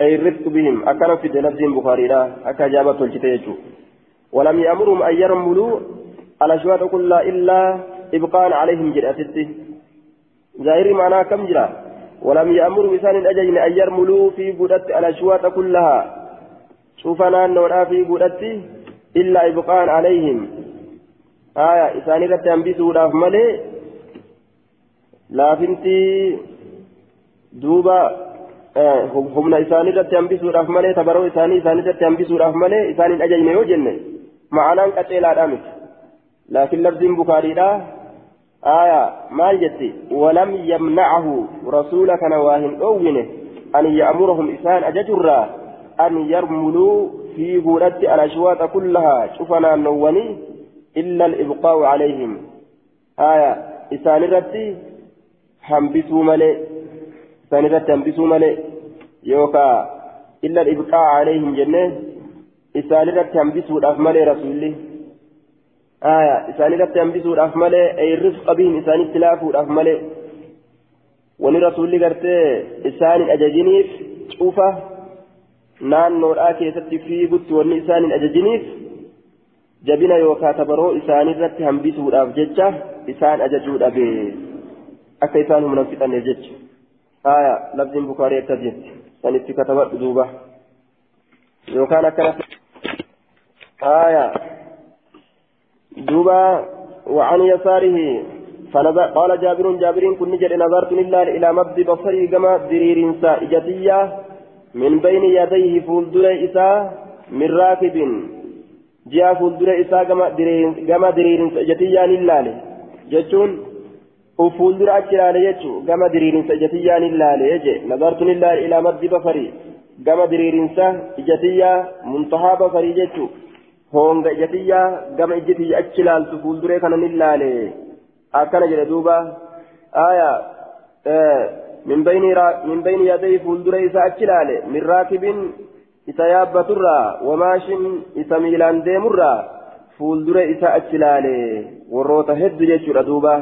أي الرفق بهم؟ أكن في لفظ بخاري لا أكجابة الجتيجو ولم يأمرهم أن يرملوا. الأشواط كلها إلا إبقاء عليهم جرأتي ظاهر معناه كم جرى؟ ولم يأمروا إنسان الأجل أن يرملوا في قدرت الأشواط كلها. شوفنا نورا في قدرت إلا إبقاء عليهم. آية إنسان رت ينبسوا راف ملي laafinti duuba humna isaanii irratti hambisuudhaaf malee tabaroo isaanii isaanii irratti hambisuudhaaf malee isaaniin ajajne yoo jenne ma'anaan qaceelaadhaa miti laakiin labdiin bukaariidha aya maal jetti walam yamnacahu rasuula kana waa hin dhoowwine an ya'murahum isaan ajajurraa an yarmuluu fiiguudhatti alashwaaxa kullahaa cufa naannowwanii illa alibqaa'u calayhim aya isaan irratti hambisuu hambisuu malee yookaa illa ibqaa alayhim jennee isaan irratti hambisuudhaaf malee rasuulli aya isaan irratti hambisuudhaaf malee ay rifqa bihim isaanitti laafuudhaaf malee wani rasuulli gartee isaanin ajajiniif cufa naannoodhaa keessatti fiigutti wanni isaanin ajajiniif jabina yookaa tabaroo isaanirratti hambisuudhaaf jecha isaan ajajuu dhabe akka isaan humna fixanneef jecha haya labdiin bukaarii akkas jetti sanitti katabadhu duuba yookaan akkana haya duuba وعن يساره فنظر قال جابر جابر كن نجد نظرت إلا إلى مد بصري كما درير إجتية من بين يديه فولدر إساء من راكب. جاء فولدر إساء كما درير إجتية لله. جتون وفولدر أجلال يجو كما درير إجتية لله يجي نظرت إلا إلى مد بصري كما درير إجتية منتهى بصري جتو honga ijatiyyaa gama ijjitiyya achi laaltu fuulduree kana ni laale akkana jedhe duuba aya min bayni yadayhi fuulduree isaa achi laale min raakibin isa yaabbaturraa wamaashin isa miilaan deemurraa fuulduree isaa achi laale warroota heddu jechuudha duuba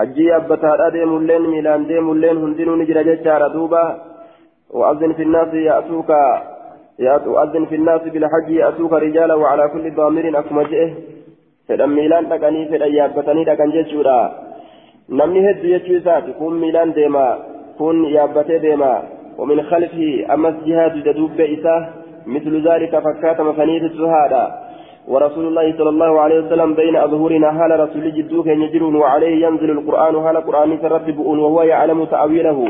hajjii yaabbataadha deemulleen miilaan deemulleen hundinuu ni jira jechaadha. Duuba وأذن في الناس يأتوك يؤذن في الناس بالحج يأتوك رجالا وعلى كل ضامر أكما فدم ميلان تقني فدم يابتني تقن جيشورا نمني هد يجو ذات كون ميلان ديما كون يابتي ديما ومن خلفه أمس جهاد جدوب بإساه مثل ذلك فكات مفنيت السهادة ورسول الله صلى الله عليه وسلم بين أظهرنا هال رسول جدوك يجرون وعليه ينزل القرآن هال قرآن ترتبون وهو يعلم تأويله؟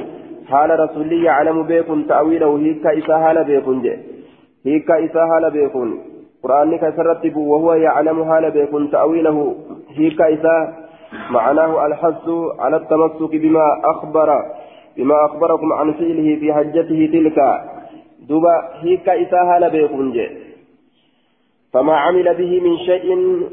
حال رسول يعلم بيكم تأويله؟ هيك إسا حال بيكم جي هيك إسا حال بيكم قرآن كسرتب وهو يعلم حال بيكم تأويله. هيك إسا معناه الحث على التمسك بما أخبر بما أخبركم عن فعله في حجته تلك. دوبا هيك إسا حال بيكم جي فما عمل به من شيء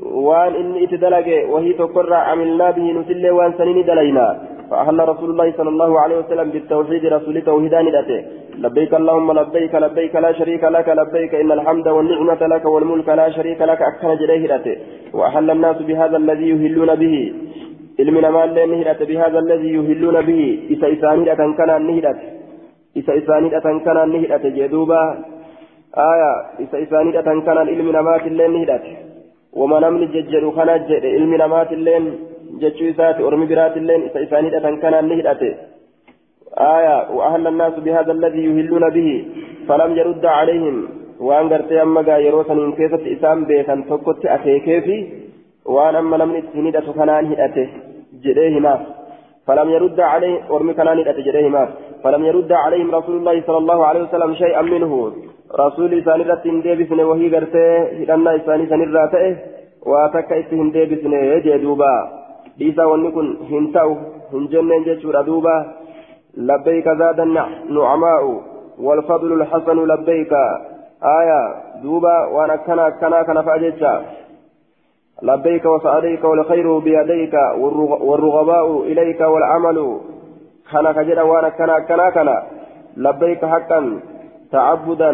وان إن اتدلج وهي تقر عملنا به نسل وان سنين دلينا. فأهل رسول الله صلى الله عليه وسلم بالتوحيد رسول توحيدان الأتي لبيك اللهم لبيك لبيك لا شريك لك لبيك إن الحمد والنعمة لك والملك لا شريك لك أكثر جليه الأتي وأحل الناس بهذا الذي يهلون به. علمنا ما لين بهذا الذي يهلون به. إسا إساني أتن كان النهدة إسا إساني أتن كان النهدة جدوبا آية إسا إساني أتن كان علمنا ما لين نهدة وما نمن ججر خناج علمنا ما لين jechuu isaati ormi biraatilleen isa isaaniidhatan kanaan ni hidhate. آية وأهل الناس بهذا الذي يهلون به فلم يرد عليهم وأن قرتي أما قا يروسا إن كيست إسام بيتا تكت أكيكيفي وأن أما لم نتسندة كنان هدأته جريهما فلم يرد عليه ورمي كنان هدأته جريهما فلم يرد عليهم رسول الله صلى الله عليه وسلم شيئا منه رسول إساني رتين ديبسن وهي قرتي هدأنا إساني سنراته واتك إسهم ديبسن يجدوبا dhiisaa wanni kun hin ta'u hin jenneen jechuudha duuba labbayka zaada nucmaa'u والفضل الحسن لبيك. آية دوبا وأنا كنا كنا كنا فأجتشا لبيك وسعديك والخير بيديك والرغباء إليك والعمل. كنا كجدا وأنا كنا كنا كنا. لبيك حقا تعبدا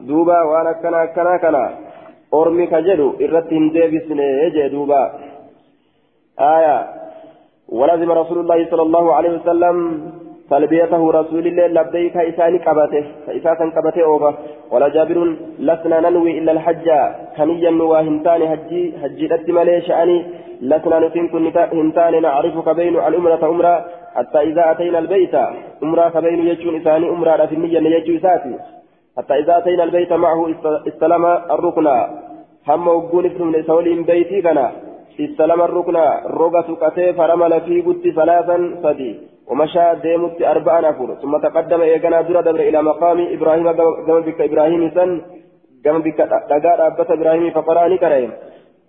دوبا وأنا كنا كنا كنا أرمي كجدو إرتين ديبسني يجي دوبا آية ولزم رسول الله صلى الله عليه وسلم تلبيته رسول الله لبيك إساني قبته فإساسا قبته أوبا ولا جابر لسنا ننوي إلا الحج كنيا وهنتان هجي هجي ملي شأني لسنا نتنكن هنتان نعرفك بين الأمرة أمرة حتى إذا أتينا البيت أمرة كبين يجون إساني أمرة في النية يجو إساتي حتى إذا أتينا البيت معه استلم الركن. هم وقول ابن سولين بيتي كنا. استلم الركن. رغى سكته فرمل في قد ثلاثا صدي ومشى ديمت أربعا أفر. ثم تقدم إيقنا درى إلى مقام إبراهيم قام بك إبراهيم سن قام بك دقار أبت إبراهيم فقراني كريم.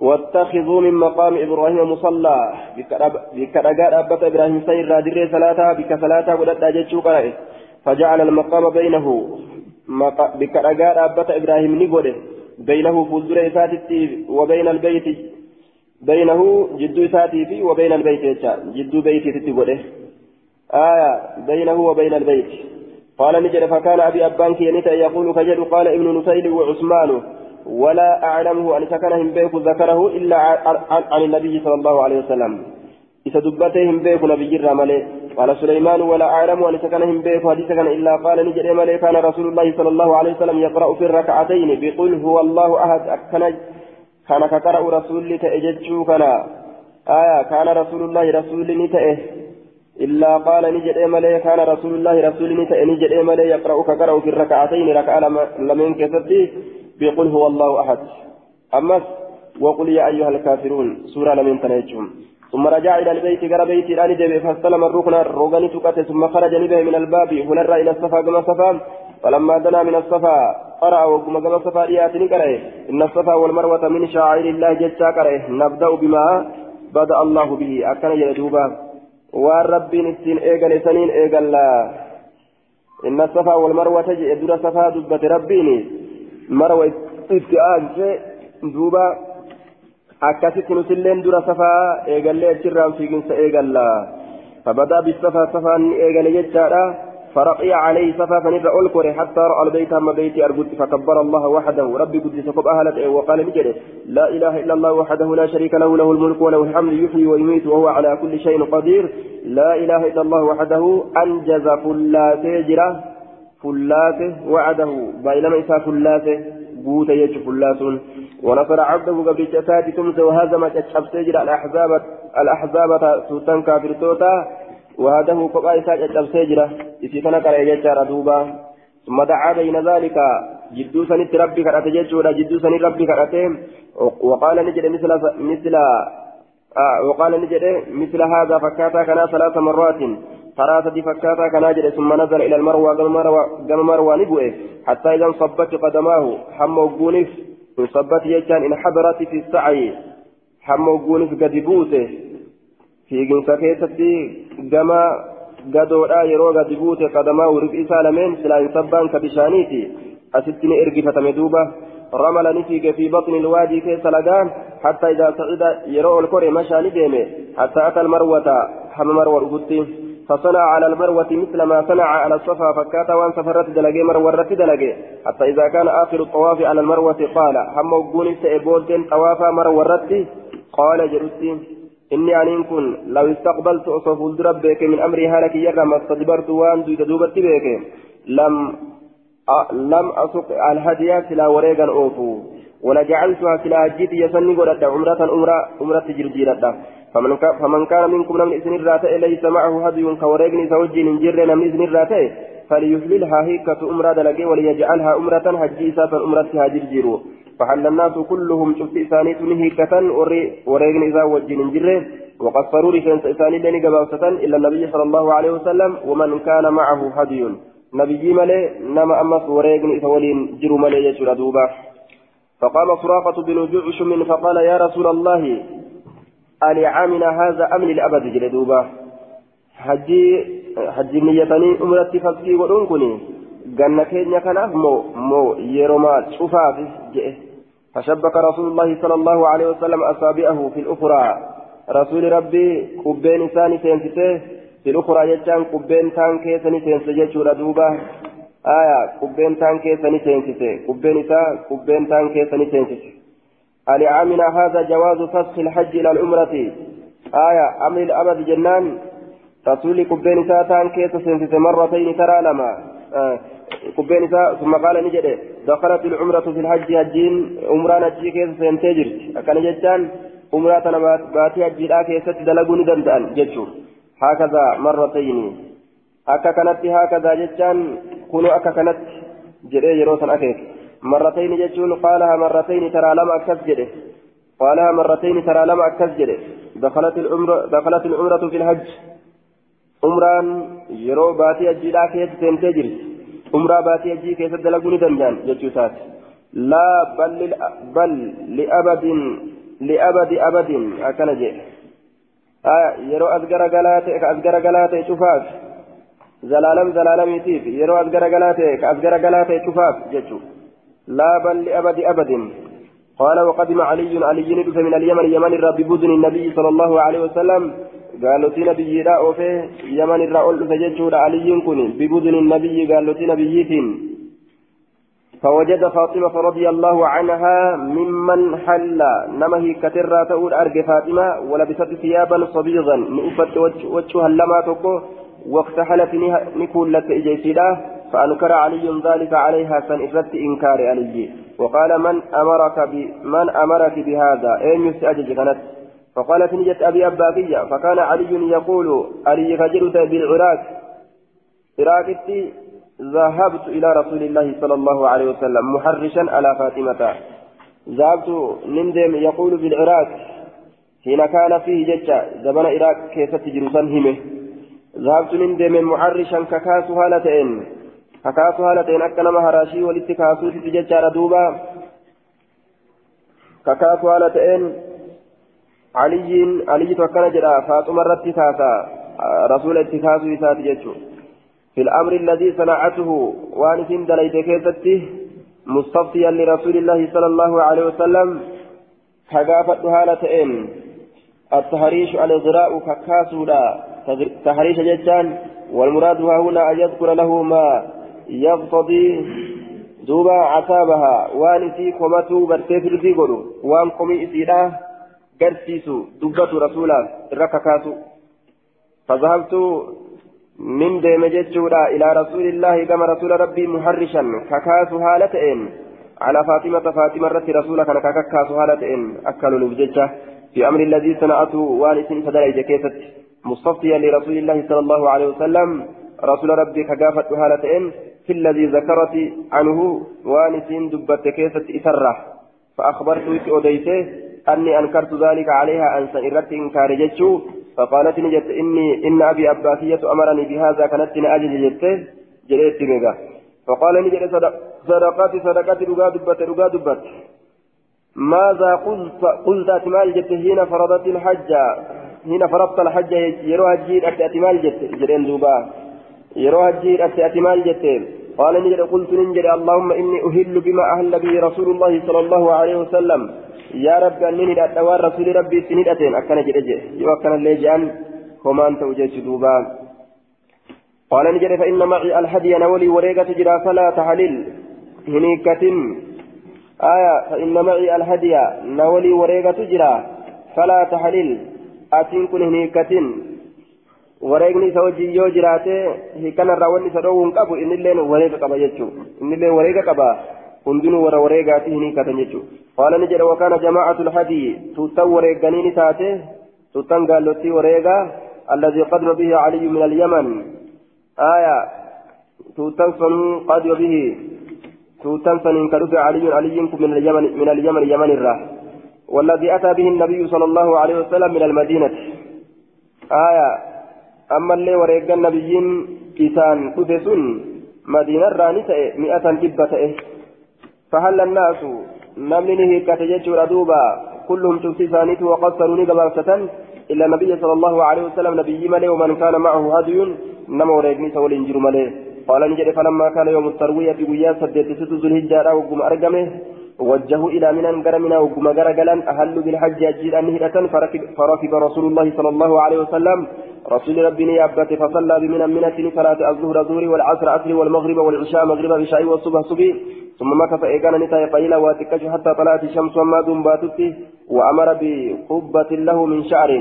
واتخذوا من مقام إبراهيم مصلى. بك دقار أبت إبراهيم سن رادر صلاة بك صلاة ولد أجتشو فجعل المقام بينه. بك دقار أبت إبراهيم نقوله بينه فوزر إساتي وبين البيت. بينه جدو ساتي في وبين البيت جدو بيتي تتقوله آية. بينه وبين البيت. قال نجد فكان أبي أبان يقول كجد قال ابن نسيل وعثمان. ولا أعلمه أن سكنهم بيك ذكره إلا عن النبي صلى الله عليه وسلم. إذا دبتهم بيك نبي الرمالي قال سليمان ولا أعلم أن سكنهم بيك. حديث إلا قال نجد مالي كان رسول الله صلى الله عليه وسلم يقرأ في الركعتين. بقل هو الله أحد. أكنج كان كقرأ رسول تأججو كان آية كان رسول الله رسول نتأه إلا قال نجد إمالي كان رسول الله رسول نتأه نجد إمالي يقرأ كقرأ في الركعتين. ركعة لمن كسبتي بيقول هو الله أحد. أما وقل يا أيها الكافرون سورة لمن تنجم ثم رجع إلى البيت قال بيتي الآن دبي فاستلم الركن الرغن تكت ثم خرج نبه من الباب هنر إلى الصفا كما صفا. فلما دنا من الصفا قرأ وكما كما صفا إياتني قرأ. إن الصفا والمروة من شعائر الله جتا قرأ. نبدأ بما بدأ الله به أكن يدوبا والرب نسين إيقل سنين إيقل إن الصفا والمروة يدور صفا دبة ربيني. مروة ابتئان دوبا akkasitti nutilleen dura safaa eegallee achirraan fiiginsa eegalla. Fabadaa bisafaa safaan ni eegale jechaadha. فرقي عليه صفا فنرى ألكر حتى رأى البيت أما بيتي أرجو فكبر الله وحده ربي قدس كب أهلت وقال نجد لا إله إلا الله وحده لا شريك له له الملك وله الحمد يحيي ويميت وهو على كل شيء قدير لا إله إلا الله وحده أنجز فلاته جرة فلاته وعده بينما إسا فلاته قوت يجف اللاسون ونصر عبده قبل جساد تمس وهزم تشحب سجر الأحزاب الأحزاب سوسن كافر توتا وهذه قبا إساء تشحب سجر إسي كان قال يجار دوبا ثم دعا بين ذلك جدو سنت ربي كرأت جدو جدو سنت ربي كرأت وقال نجد مثل مثل آه وقال نجد مثل هذا فكاتا كان ثلاث مرات ثلاثة فكاتا كان جد ثم نزل إلى المروى قال مروى نبوئه حتى إذا انصبت قدماه حم وقونف انصبت يجان إن حضرت في السعي حم وقونف قد بوته في جنسة كيستي قما قدودا يرو قد بوته قدماه رفئ سالمين سلا انصبان كبشانيتي أستني إرقفة مدوبة رمل نفيق في بطن الوادي كيس لقان حتى إذا صعد يرو الكوري مشى نديمه حتى أتى المروة حم مروة أبوتي فصنع على المروة مثل ما صنع على الصفا فكات وان سفرت دلقي مروة دلقي. حتى إذا كان آخر الطواف على المروة قال هم وقوني سيبولتين طوافا مروة قال جلستي إني أن كن لو استقبلت أصف ربك من أمري هلك يرى ما استدبرت وان دويت دوبت بك. لم. لم أسق الهدي سلا وريقا أوفو. ولجعلتها سلا جيت يسني قلت عمرة عمرة عمرة جرجيرة فمن كان منكم من إذن الراتئ ليس معه هدي كوريقني زوجي نجر من إذن الراتئ فليهللها هيكة أمرة دلقي وليجعلها أمرة هجيسة أمرتها جرجيرو فحل الناس كلهم شفت إسانيت هيكة وريقني إذا وجي نجر وقصروا رفنس إساني لني قباوسة إلا النبي صلى الله عليه وسلم ومن كان معه هدي. نبي ملي نما أمس وريقني إذا ولين جرو ملي يجر دوبا. فقام سراقة بن جعشم فقال يا رسول الله ألعامنا هذا أم للأبد جلدوبا حجي حجي نيتني أمرتي فكي ودنكني قلنا كينيا كان مو مو يروما شفاف جئ. فشبك رسول الله صلى الله عليه وسلم أصابعه في الأخرى. رسول ربي قبين ثاني سينسته. في الأخرى يجان قبين تان كيسني سينسجد دوبا. آية قبين تان كيسني سينسته. قبين تا قبين تان سينسته ألعامنا هذا جواز فسخ الحج إلى العمرة؟ آية أمر الأبد جنان. رسول كبين ساتان كيس سنسيت مرتين ترى لما. آه كبين ثم قال نجد دخلت العمرة في الحج هجين عمران هجي كيس سنتجر أكن جتان عمرة باتي هجي كيس دلقوني دندأن جتشو. هكذا مرتين. أكا كانت هكذا جتان كونوا أكا كانت جري يروسا أكيك. مرتين جتون قالها مرتين ترى لما أكسجده قالها مرتين ترى لما أكسجده دخلت العمرة دخلت العمرة في الحج. عمران يرو باتي أجيلا كيس تنتجر عمرة باتي أجي كيس دلقوني دندان جتوسات لا بل. بل لأبد لأبد أبد. أكن جي. آه يرو أذكر قلاتي أذكر قلاتي شوفاك زلالم زلالم يتيف. يرو أذكر قلاتي أذكر قلاتي شوفاك جتو لا بل لأبد أبد. قال وقدم علي علي ندف من اليمن يمن الرب ببدن النبي صلى الله عليه وسلم. قالوا تي نبي لا أوفي يمن الرأول فججود علي كن ببدن النبي قالوا تي نبيتين فوجد فاطمة رضي الله عنها ممن حل. نمه كترى تقول أرج فاطمة. ولبست ثيابا صبيغا. نؤفت وجهها لما تكو واقتحلت نكون لك إجيسيدا فأنكر علي ذلك عليها سن إفرت إنكار علي. وقال من أمرك. من أمرك بهذا؟ أين يستأجج كانت فقالت نجت أبي أباكية فكان علي يقول علي فجرت بالعراق. عراقتي ذهبت إلى رسول الله صلى الله عليه وسلم محرشا على فاطمة. ذهبت نندم يقول بالعراق. حين كان فيه ججة زمن العراق كيف تجرسا همه ذهبت نندم محرشا ككاس هالتين ككاس هالتين أكنا مهراشي ولتكاسوس تججة دوبا ككاس هالتين علي علي توكل جرا فاطمة رتكاسا رسول اتكاسو يسات ججو في الأمر الذي صنعته وانس دليت كيستي مستفتيا لرسول الله صلى الله عليه وسلم كغافت هالتين التهريش الإغراء ككاسولا تهريش جتان والمراد هنا أن يذكر له ما يقتضي دوبا عتابها. وانسي كومتو برتي فردي قولوا وان قمي إسيلا قرسيسو. دبة رسولا الرككاسو فذهبت من ديم جتشورا إلى رسول الله كما رسول ربي محرشا. ككاسو هالتين على فاطمة فاطمة رت رسولك ككاسو هالتين أكلوا نبجتشه في أمر الذي صنعته والس فدلج كيست مستفتيا لرسول الله صلى الله عليه وسلم. رسول ربي كجافة هالتين في الذي ذكرت عنه والس دبت كيست إسرة. فأخبرت أوديته أني أنكرت ذلك عليها أن سئرت إنكار جتشو. فقالت نجت إني إن أبي أباسية أمرني بهذا كانت أجل جته جريت ميغا. فقال نجت صدقات صدقات رقا دبت رقا دبت. ماذا قلت قلت أتمال جت حين فرضت الحج حين فرضت الحج يروها الجير أتي أتمال جت جرين دوبا يروها الجير أتي أتمال جت قال نجد قلت نجد اللهم إني أهل بما أهل به رسول الله صلى الله عليه وسلم يا رب أنني أتوار رسول ربي سنيدتين أكن جد يو أكن اللي جان كمان توجيش دوبا قال نجد فإن معي الهدي نولي وريقة جرا فلا تحلل هنيكة آية فإن معي الهدي نولي وريقة تجرى فلا تحلل أتين كن هنيكة wareegni isa wajjin yoo jiraate hiikanarraa wanni isa dhoowwuun qabu innilleen wareega qaba jechuu innilleen wareega qaba hundinuu warra wareegaati hin hiikatan jechuu qaala ni jedha wakaana jamaacatu lhadii tuuttan wareeganii ni taate tuuttan gaallottii wareegaa alladii qadma bihi caliyyu min alyaman aya tuuttan sanuu qadma bihi سنين كدف علي علي من اليمن من اليمن يمن الراه والذي أتى به النبي صلى الله عليه وسلم من المدينة آية أما اللي وريق النبيين إسان كتسون مدينة رانسة مئة إبة فهل الناس نمنه كتججر دوبا كلهم شفتي ثانيته وقصروا نقبرسة إلا النبي صلى الله عليه وسلم نبي ملي ومن كان معه هدي نمو ريقني سول إنجر ملي قال نجد فلما كان يوم التروية بويا سدت ست ذو الهجة وقم أرقمه وجهوا إلى منى قرمنا وقم قرقلا أهلوا بالحج أجيل أنهدة فركب, فركب رسول الله صلى الله عليه وسلم رسول ربنا يابت فصلى بمنى منة صلاة الظهر ظهر والعصر عصر والمغرب والعشاء مغرب بشاي والصبح صبي ثم مكث إيقان نتاي قيلا واتكش حتى طلعت الشمس وما دون باتته وأمر بقبة له من شعر.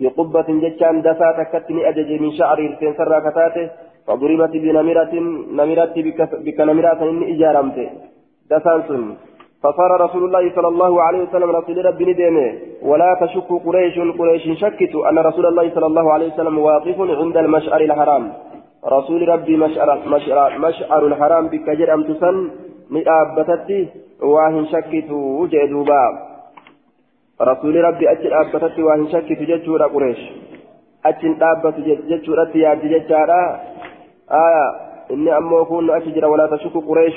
بقبة جتشان دفا تكتني أجج من شعر تنسر كتاته. فضربت بنمرة نمرة بك نمرة إن إجارمته. دسانسون فصار رسول الله صلى الله عليه وسلم رسول ربي ندمه ولا تشك قريش قريش شكت أن رسول الله صلى الله عليه وسلم واقف عند المشعر الحرام. رسول ربي مشعر, مشعر, مشعر الحرام بك جرم تسن؟ مئابتتي واهن شكت وجدوبا رسول ربي أجل أبتتي واهن شكت ججورا قريش. أجل أبت ججورا يا ججارا آية إني أما أكون أشجر ولا تشك قريش.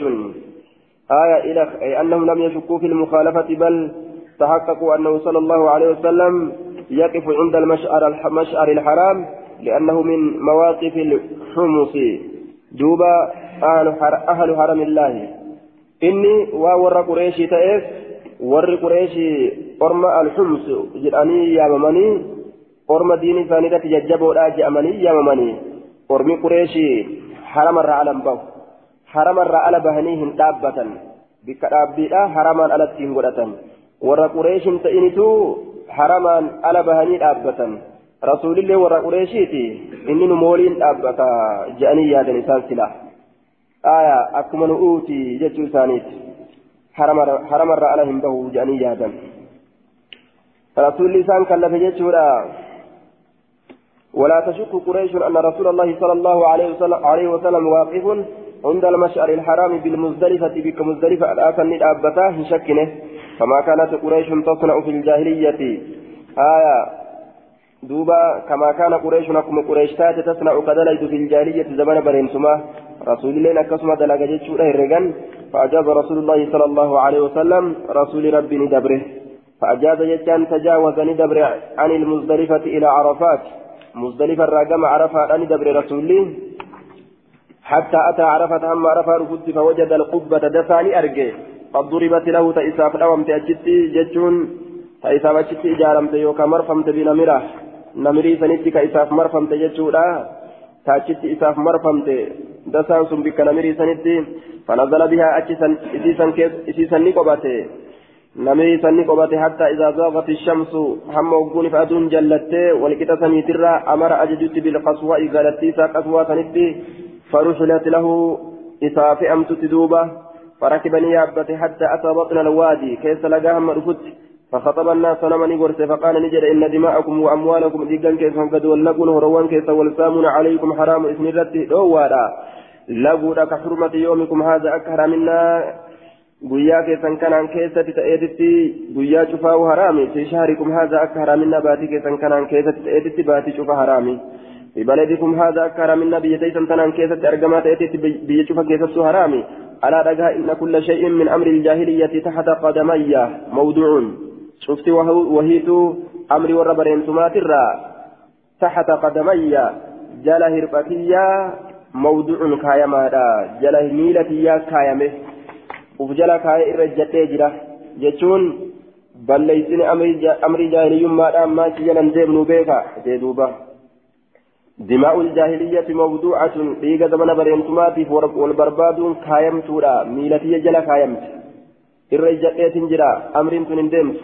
آية إلى أنهم لم يشكوا في المخالفة بل تحققوا أنه صلى الله عليه وسلم يقف عند المشعر المشعر الحرام لأنه من مواقف الحمص. دوبا أهل, أهل حرم الله. إني وور قريشي تأف ور قريشي أرم الحمص جرأني يا ممني أرم ديني ثانية تججبوا لا جأمني يا ممني ormi qureeshii haramarraa alan bahu dhaabbatan bikka dhaabbiidha haramaan alatti hin godhatan warra qureeshin ta'initu haramaan ala bahanii dhaabbatan rasuulillee warra qureeshiiti inni nu mooliin dhaabbata je'anii yaadan isaan sila آية أكما نؤوتي جتشو ثانيت حرم الرأى لهم به جاني يادا رسول لسان كلف جتشو ولا تشك قريش أن رسول الله صلى الله عليه وسلم, عليه وسلم واقف عند المشعر الحرام بالمزدلفة بك مزدلفة الآن الأبتاه شكنه. فما كانت قريش تصنع في الجاهلية. آية. دوبا كما كان قريش نكم قريش تات تصنع كدليت في الجاهلية زمن برينسما رسول الله نكسم دلق جتشوره الرجال فأجاب رسول الله صلى الله عليه وسلم رسول ربي ندبره. فأجاب جتان تجاوز ندبر عن المزدلفة إلى عرفات. مزدلفة الراقم عرفات ندبر رسول حتى أتى عرفة أما عرفة رفض فوجد القبة دفاني أرجي قد ضربت له تإساف الأوم تأجتي جتشون تإساف أجتي إجارمت يوكا مرفمت بنمرة نمري سنتي كإساف مرفمت جتشولا تأجتي إساف مرفمت دسان سن بك نمري سنتي فنزل بها أجسا إسيسا نقبته نمري سني قبته حتى إذا زاغت الشمس هم وقون فأدون جلته ولكتا سميترا أمر أجدت بالقصوى إذا قصوى سنتي فرحلت له إساف أمت تدوبة فركبني يابته حتى أتى بطن الوادي كيس لقاهم رفت فخطب الناس نمني قرس فقال نجد إن دماءكم وأموالكم ديقا كيسا قد ولقون هروان كيسا والسامون عليكم حرام إثم الرد دوالا لقونا كحرمة يومكم هذا أكهر منا. guyyaa keessan kanaan keessatti ta'eetitti guyyaa cufaa haraami fi shahrikum haza akka haraaminna baatii keessan kanaan keessatti ta'eetitti baatii cufa haraami في بلدكم هذا أكثر من نبي تيسن تنان كيست أرقما تأتي بيشوف كيست هرامي ألا رجاء إن كل شيء من أمر الجاهلية تحت قدمي موضوع. شفت وهيت أمر وربرين تماترا تحت قدمي جل هربتيا موضوع كايما جل ميلتيا كايمه وفجل كاي إرجتي جرا. جتون بليسن أمر جاهلي ما دام ما شجنا ندم بيكا. جدوبا دماء الجاهلية موضوعة ديغا زمن بريمتماتي والبرباد كايم تورا ميلتي جلا كايمت. الرجاء تنجرا أمر تنندمت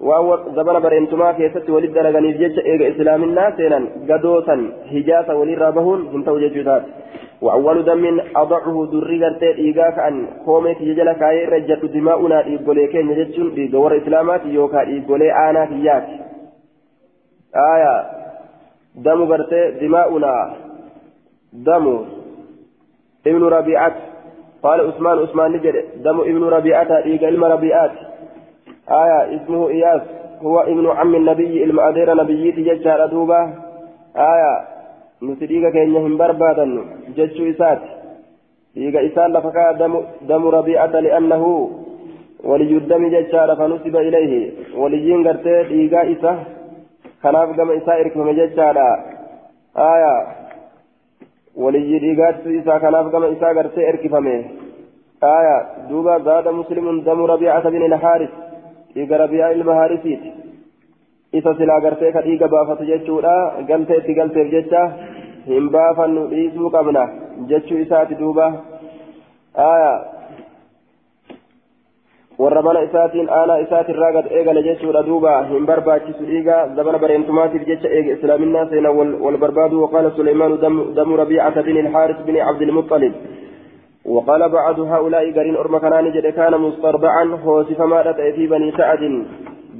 وهو زمن بريمتما كيست ولد درغني جيش إيغا إسلامنا سينا قدوسا هجاسا وللرابهون هنتو جيشوتات وأول دم أضعه دري غرتي إيغا كأن قوميت جلا كاي رجت دماؤنا إيغولي كين جيشون إيغور إسلامات يوكا إيغولي آنا فيات آية. دم غرتي دماؤنا. دم ابن ربيعة. قال عثمان عثمان نجد. دم ابن ربيعة إيغا علم ربيعات آية اسمه إياس. هو ابن عم النبي المأدير نبيي تججار دوبا آية نسديك كين يهم بربادا ججو إسات. إيغا إسان لفكا دم, دم ربيعة لأنه ولي الدم ججار فنسب إليه. وليين غرتي إيغا إسا. Kanaaf gama isaa erkifame jechaadha aya waliyyi dhiigaatti isaa kanaaf gama isaa gartee erkifame aya duuba zaada muslimun damu rabiicata bin ilhaaris dhiiga rabiica ilma haarisiiti isa silaa gartee ka dhiiga baafatu jechuudha galtee itti galteef jecha hin baafannu dhiisuu qabna jechuu isaati duuba aya warra mana isaatiin aanaa isaatirraa gad eegale jechuudha duuba hin barbaachisu dhiiga zabana bareentumaatiif jecha eege islaaminaa seena wal barbaadu waqaala suleymaanu damu rabiicata bin ilxaaris bin cabdilmuxalib وقال بعض هؤلاء قرين أرم كنان جد كان مسترضعا خوسف ما رأت في بني سعد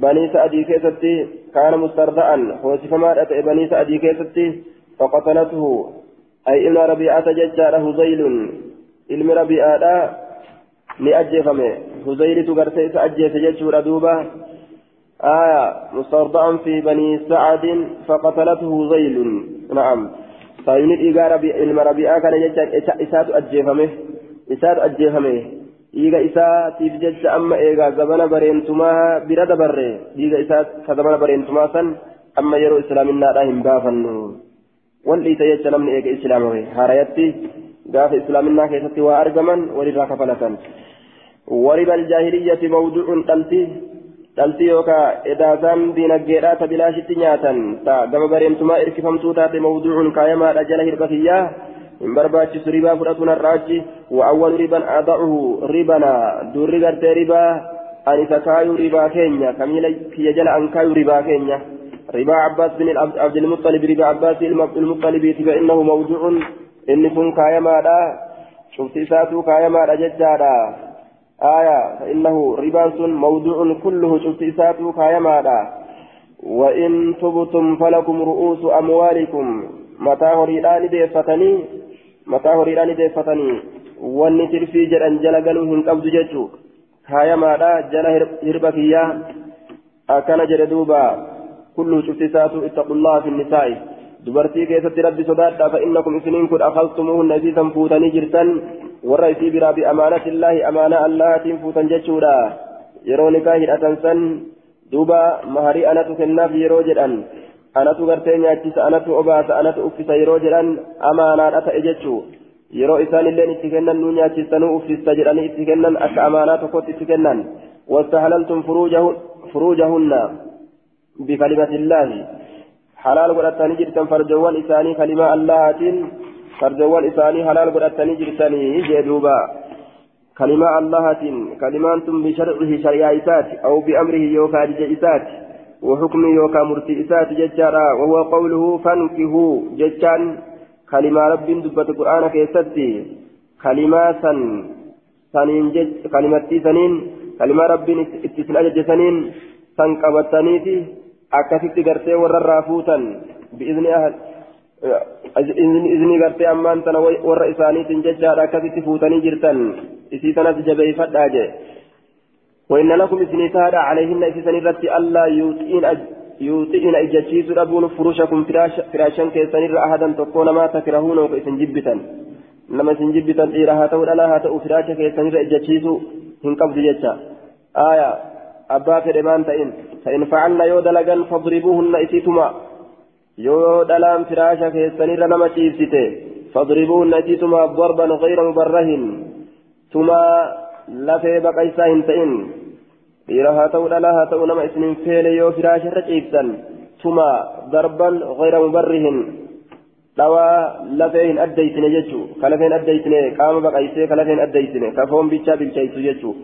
بني سعد كيستي كان مسترضعا خوسف ما رأت بني سعد كيستي فقتلته أي إن ربيعة ججاره زيل علم ربيعة ni ajjeefame. Huzaylitu gartee isa ajjeese jechuudha duuba. آية مسترضعا في بني سعد فقتلته هزيل نعم فإن إيجار المربيعة كان يجعل إسات أجيفمه إسات أجيفمه إيجا إسات يفجج أما إيجا زبنا برينتما برد بري إيجا إسات كزبنا برينتما سن أما يرو إسلام النار هم بافن واللي تيجع نمني إيجا إسلامه هاريتي قاف إسلام النار كيستي وأرجما ولذا كفلة ورب الجاهلية موضوع قلتي قلتي يوكا إذا زان دينجيرا تبلاشت نياتا تا قم بريمتما إركفمتو تاتي موضوع كايما رجل هربتيا إن برباتش ربا فرأتنا الراجي وأول ربا أضعه ربنا دور ربا ربا أن تكايو ربا كينيا كميلا كي يجل أن كايو ربا كينيا ربا عباس بن عبد المطلب ربا عباس المطلب فإنه موضوع إن كن كايما شفت إساتو كايما رججادا آية فإنه رباس موضوع كله شفت إساتو كايما وإن تبتم فلكم رؤوس أموالكم متى هريدان ديفتني متى هريدان ديفتني jedhan jala galuu hin qabdu jechuu kaayamaadha jala hirba kiyyaa akkana jedhe duuba kullu cuftisaatu ittaqullaha fi nisaa'i dubartii keessatti rabbi sodaadha fa'innakum isiniin kun akaltumuhunna isiisan fuutanii jirtan warra isii biraa bi amaanatillaahi amaanaa allahaatiin fuutan jechuudha yeroo nikaa hidhatan san duuba maharii anatu kennaaf yeroo jedhan anatu gartee nyaachisa anatu obaasa anatu uffisa yeroo jedhan amaanaadha ta'e jechuu yeroo isaan illeen itti kennan nu nyaachisanuu uffista jedhanii itti kennan akka amaanaa tokkotti itti kennan wastahalaltum furuujahunna bikalimatiillaahi halaal godhattanii jirtan farjowwan isaanii kalimaa allahaatiin farjowwan isaanii halaal godhattanii jirtanii jee duuba كلمة الله كلمان بشرعه شريعة إسات أو بأمره يوكا إسات وحكمه يوكا مرتي إسات ججارا وهو قوله فانكهوا. ججان كلمة رب دبت القرآن كيستي. كلمة سن سنين جج كلمة سنين كلمة رب اتسنا جج سنين سن قبطانيتي أكثت قرتي ورر بإذن أهل izni gartee ammaan tana warra isaaniitiin jechaadha akkasitti fuutanii jirtan. Isii tanas jabeeffadhaa jee. وإن لكم إسني تهدى عليهن إسسن الرت ألا يوطئن يوطئن إجتشيس أبون فروشكم فراش فراشا كيسن أحدا تكون ما تكرهون وكيسن جبتا لما سن جبتا إيرها تقول ألا هاتأو فراشا كيسن إجتشيس هن قبض جتا آية أبا فرمان تئن فإن فعلن يودلقا فاضربوهن إسيتما yoo dhalaan firaasha keessanirra nama ciibsite fadribuun natiituma darban gayra mubarrahin tuma lafee baqaysaa hin ta'in dhiira haa ta'u dhalaa haa ta'u nama isinin feele yoo firaasha irra ciibsan tuma darban gayra mubarrihin dhawaa lafee hin addeysine jechuu ka lafeen addeysine qaama baqaysee ka lafeen addeysine ka foon bichaa bilcheeysu jechuu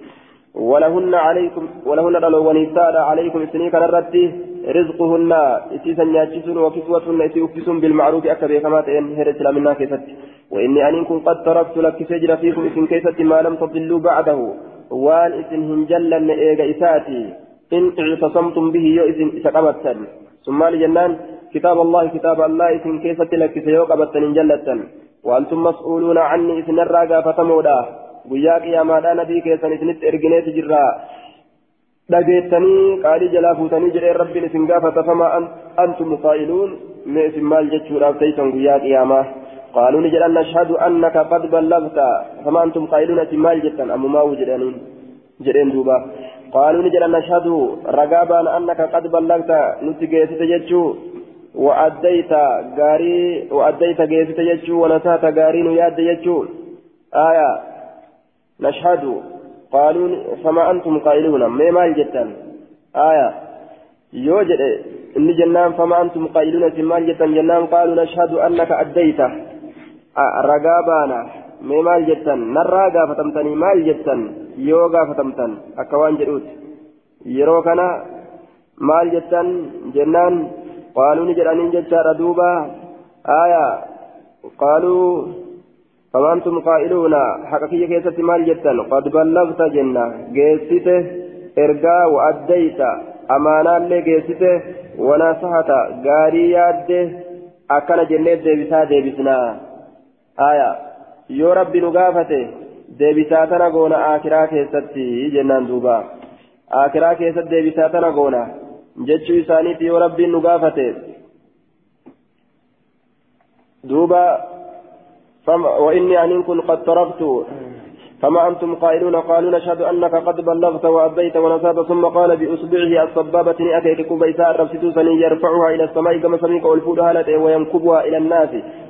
ولهن عليكم ولهن دلواني سادة عليكم سنين كان الرتي رزقهن إسيسا ياتشسون وكسوتهن إسي أكسسون بالمعروف أكبر كما تئن هرت منا كيست. وإني أن قد تركت لك سجر فيكم إسن كيست ما لم تضلوا بعده. وان إسن هنجلا إيغا إساتي. إن اعتصمتم به يو إسن إسقبتا ثم لجنان كتاب الله كتاب الله إسن كيست لك سيوقبتا جلة وأنتم مسؤولون عني إسن الراقا فتمودا. Guyyaa qiyaamaadhaa nabii keessan isinitti ergineeti jirra dhageettanii qaalii jalaa fuutanii jedheen rabbiin isin gaafata fama antum qaa'iluun mee isin maal jechuudhaaf teeysan guyyaa qiyaamaa قالوا نجد أن نشهد أنك قد بلغت فما أنتم قائلون مال جدا أم ما وجدانين جدين دوبا قالوا نجد أن نشهد رقابا أنك قد بلغت نتجيت تججو وأديت غاري وأديت جيت تججو ونسات غاري نياد تججو آية نشهد. قالوا فما أنتم قائلون؟ ما مال جدا آية. يوجد إن جنان فما أنتم قائلون؟ مال جدا جنان قالوا نشهد أنك أديت. رقابانا ما مال جدا نراقا فتمتني. مال جدا يوغا فتمتن. أكوان جدوت يروكنا مال جدا جنان. قالوا نجرانين جدا دوبا آية. قالوا فما أنتم قائلون حقيقة كيست مال جدا قد بلغت جنة جيسته إرقا وأديت أمانا اللي جيسته ونصحت غاري ياده أكل جنة ديبسا ديبسنا آية يو ربي نقافته ديبسا تنقون آكرا كيستي جنان دوبا. آكرا كيست ديبسا تنقون جتشو إسانيتي يو ربي نقافته دوبا وإني أن كن قد تركت. فما أنتم قائلون؟ قالوا نشهد أنك قد بلغت وأديت ونسات ثم قال بإصبعه الصبابة أتيك كبيساء سني يرفعها إلى السماء كما سميك والفودها لتي وينكبها إلى الناس.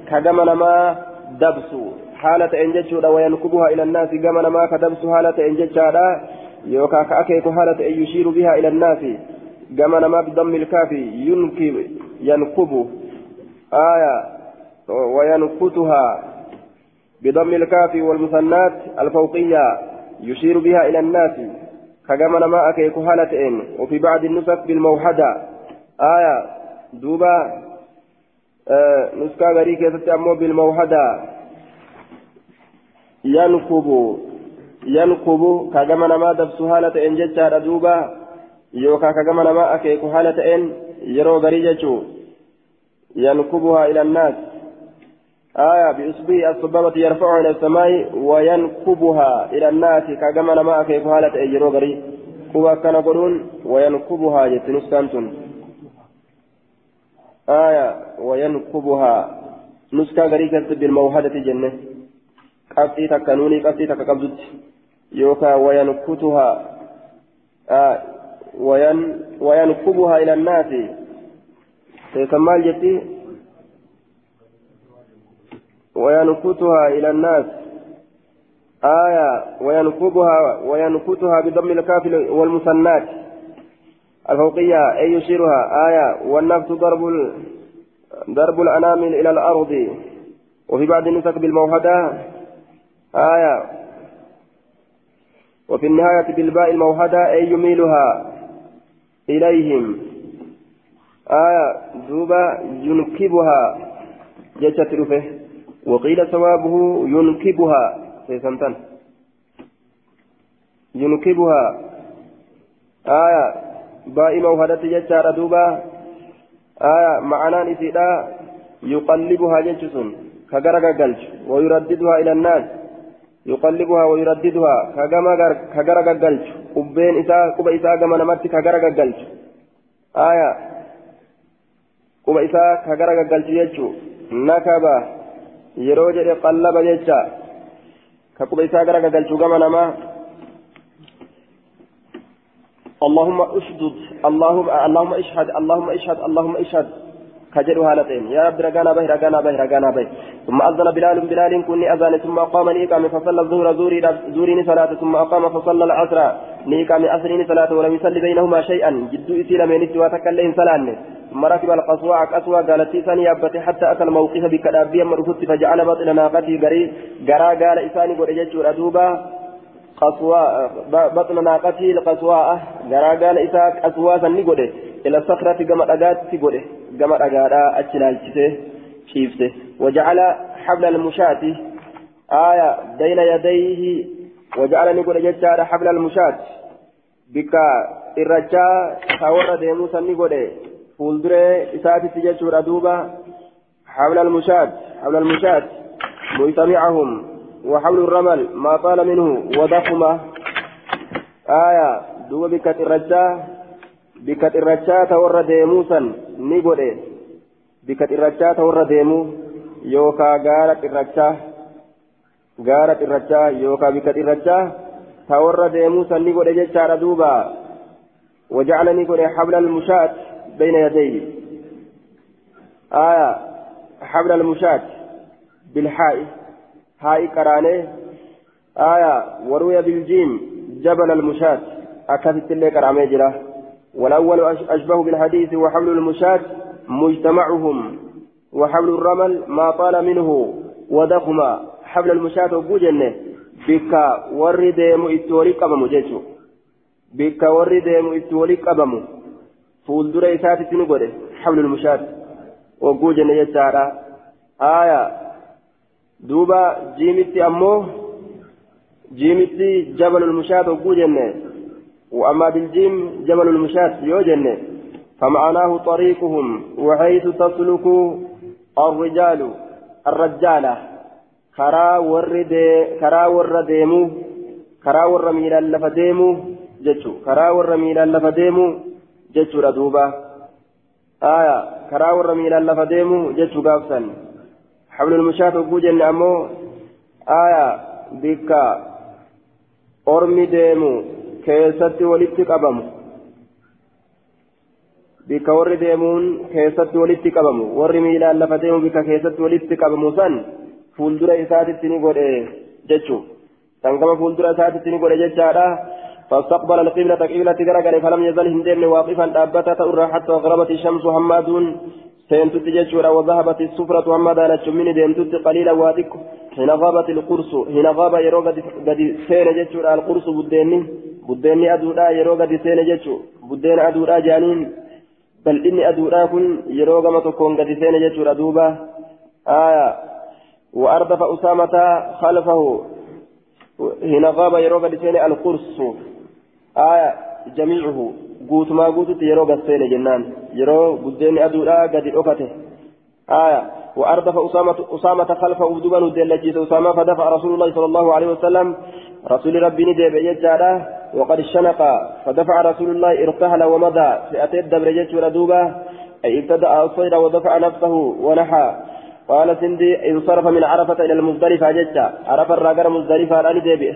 كجمل ما دبس. حالة إنجتش وينكبها إلى الناس. جمل ما كدبس حالة إنجتش يوكا كأكيك حالة أن يشير بها إلى الناس. جمل ما بضم الكاف ينكب ينكب. آية. وينكتها. بضم الكاف والمثنات الفوقية يشير بها إلى الناس. كجمل ما أكيك هالتين وفي بعض النسخ بالموحدة. آية. دوبا. آه نسكا غريكة تتأمو بالموحدة. ينكب ينكب كجمع نما دبس حالة إن جتشا دوبا. يوكا كجمع نما أكيك حالة إن. يرو غريجة ينكبها إلى الناس. آية بإصبعه السبابة يرفعها إلى السماء وينكبها إلى الناس. كجمع نما أكيك حالة إن يرو غري؟ هو كان قرون وينكبها جتنسكانتون آية وينكبها نسكا غريكة بالموهدة جنة. قبطي تكنوني قبطي تكقبضت يوكا وينكتها آه وين وينكبها إلى الناس. تسمى الجتي وينكتها إلى الناس. آية وينكبها وينكتها بضم الكاف والمثنات. الفوقية أي يشيرها. آية والنفس ضرب. ضرب الأنامل إلى الأرض. وفي بعض النسك بالموهدة آية وفي النهاية بالباء الموهدة أي يميلها إليهم. آية دوبا ينكبها. جتت رفه وقيل ثوابه ينكبها سيسنتن ينكبها. آية باء موهدة جتار دوبا. آية معنى نسيدا يقلبها جتسون كغرق قلج ويرددها إلى الناس. يقلبها ويرددها كغرق قلج قبين إساء قب إساء كما نمت كغرق قلج آية قب إساء كغرق قلج يجو نكبا يروج قلب يجا كقب إساء غرق قلج كما نمت اللهم اشدد اللهم اللهم اشهد اللهم اشهد اللهم اشهد كجدوا هالتين يا رب رقانا به رقانا به رقانا به ثم أذن بلال بلال كني أذان ثم أقام نيقام فصلى الظهر زوري زوري صلاة ثم أقام فصلى العصر نيقام أسرين صلاة ولم يصلي بينهما شيئا جدو إسيل من إتوا تكلين صلاة ثم ركب القصوى قصوى قالت ثاني أبتي حتى أتى الموقف بكدابيا مرفوت فجعل بطن ناقتي قري قرا قال إساني قد ججور أدوبا قصوى بطن ناقته القصواء غرا قال إساء قصوى سني قده إلى الصخرة كما أجات قده كما أجارا أتشلالشته شيفته. وجعل حبل المشاة. آية بين يديه. وجعل نقول ججار حبل المشاة. بك الرجاء حور ديمو سني قده فولدره إساءة تججور أدوبا حبل المشاة حبل المشاة مجتمعهم وحول الرمل ما طال منه وضخمة آية دوب بكت الرجاء بكت الرجاء تور ديموسا نيقول بكت الرجاء تور ديمو يوكا غارت الرجاء غارت الرجاء يوكا بكت الرجاء تور ديموسا نيقول جيشار دوبا وجعلني قل حبل المشاة بين يديه. آية حبل المشاة بالحائط هاي قرانه آية وروي بالجيم جبل المشاة. أكثت اللي قرامي جرا. والأول أشبه بالحديث وحمل المشاة مجتمعهم. وحمل الرمل ما طال منه ودخما. حبل المشاة وبوجنه بك ورد مؤتوري قبم جيشو بك ورد مؤتوري قبم فولدر إساتي تنقل حبل المشاة وبوجنه يجارا آية duuba jiimitti ammoo jiimitti jabalul mushaat hogguu jenne. وأما بالجيم جبل المشاة يوجن فمعناه طريقهم وحيث تسلك الرجال الرجالة كرا ورد كرا ور ديمو كرا ور ميلا لف ديمو جتشو كرا ميلا لف ديمو جتشو ردوبا آية كرا ور ميلا لف ديمو جتشو قافسا حبل المشاة وجوجن أمو آية بك أرمي ديمو كيستي ولدت قبمو بك ور ديمون كيستي ولدت قبمو ور ميلان لفا ديمو بك كيستي ولدت قبمو سن فولدر إساتي نقول جتشو تنكما فولدر إساتي نقول جتشارا فاستقبل القبلة قبلة درجة فلم يزل هندين واقفا دابتا تأرى حتى غربت الشمس حمادون سينتت جتشورا وذهبت السفرة أما دانت من ديمتت قليلا وادك حين غابت القرص حين غاب يرو قد سين جتشورا القرص بديني بديني أدودا يرو قد سين جتشو بدين أدودا جانين. بل إني أدودا كن يرو قم تكون قد سين جتشورا دوبا. آية. وأردف أسامة خلفه. هنا غاب يروق لسين القرص. آية جميعه قوت ما قوت يروق السين جنان. يرو قدين أدولا قد أكته آية وأردف أسامة أسامة خلف أودوبا ندلجيت أسامة فدفع رسول الله صلى الله عليه وسلم. رسول ربي ندب يجعله وقد شنق. فدفع رسول الله ارتهل ومضى. فأتي الدبر يجعل دوبا أي ابتدأ الصيد ودفع نفسه ونحى. قال سندي انصرف من عرفة إلى المزدلفة جتا عرف الراجر مزدلفة الآن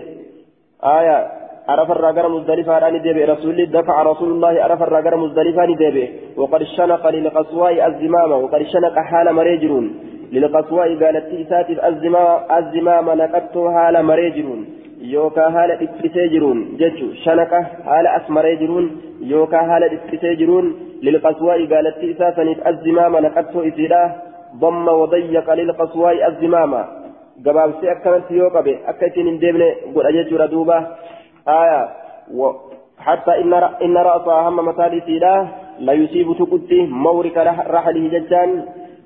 آية عرف الراجر مزدلفة الآن ديبئ رسول دفع رسول الله عرف الراجر مزدلفة ديبئ وقد شنق للقصواء الزمام وقد شنق حال مريجرون. للقصواء قالت تيساتف الزمام الزمام نقدت حال مريجرون. يوكا حال اتسيجرون جتشو. شنق حال أسمريجرون يوكا حال اتسيجرون للقصواء قالت تيساتنف الزمام نقدت إسيراه ضم وضيق للقصواء الزمام gabaabsee akkanatti yoo qabe akka ittiin hin deemne godha aya حتى إن إن رأسها هم مثالي سيدا. لا يصيب تقتي مورك رحله ججان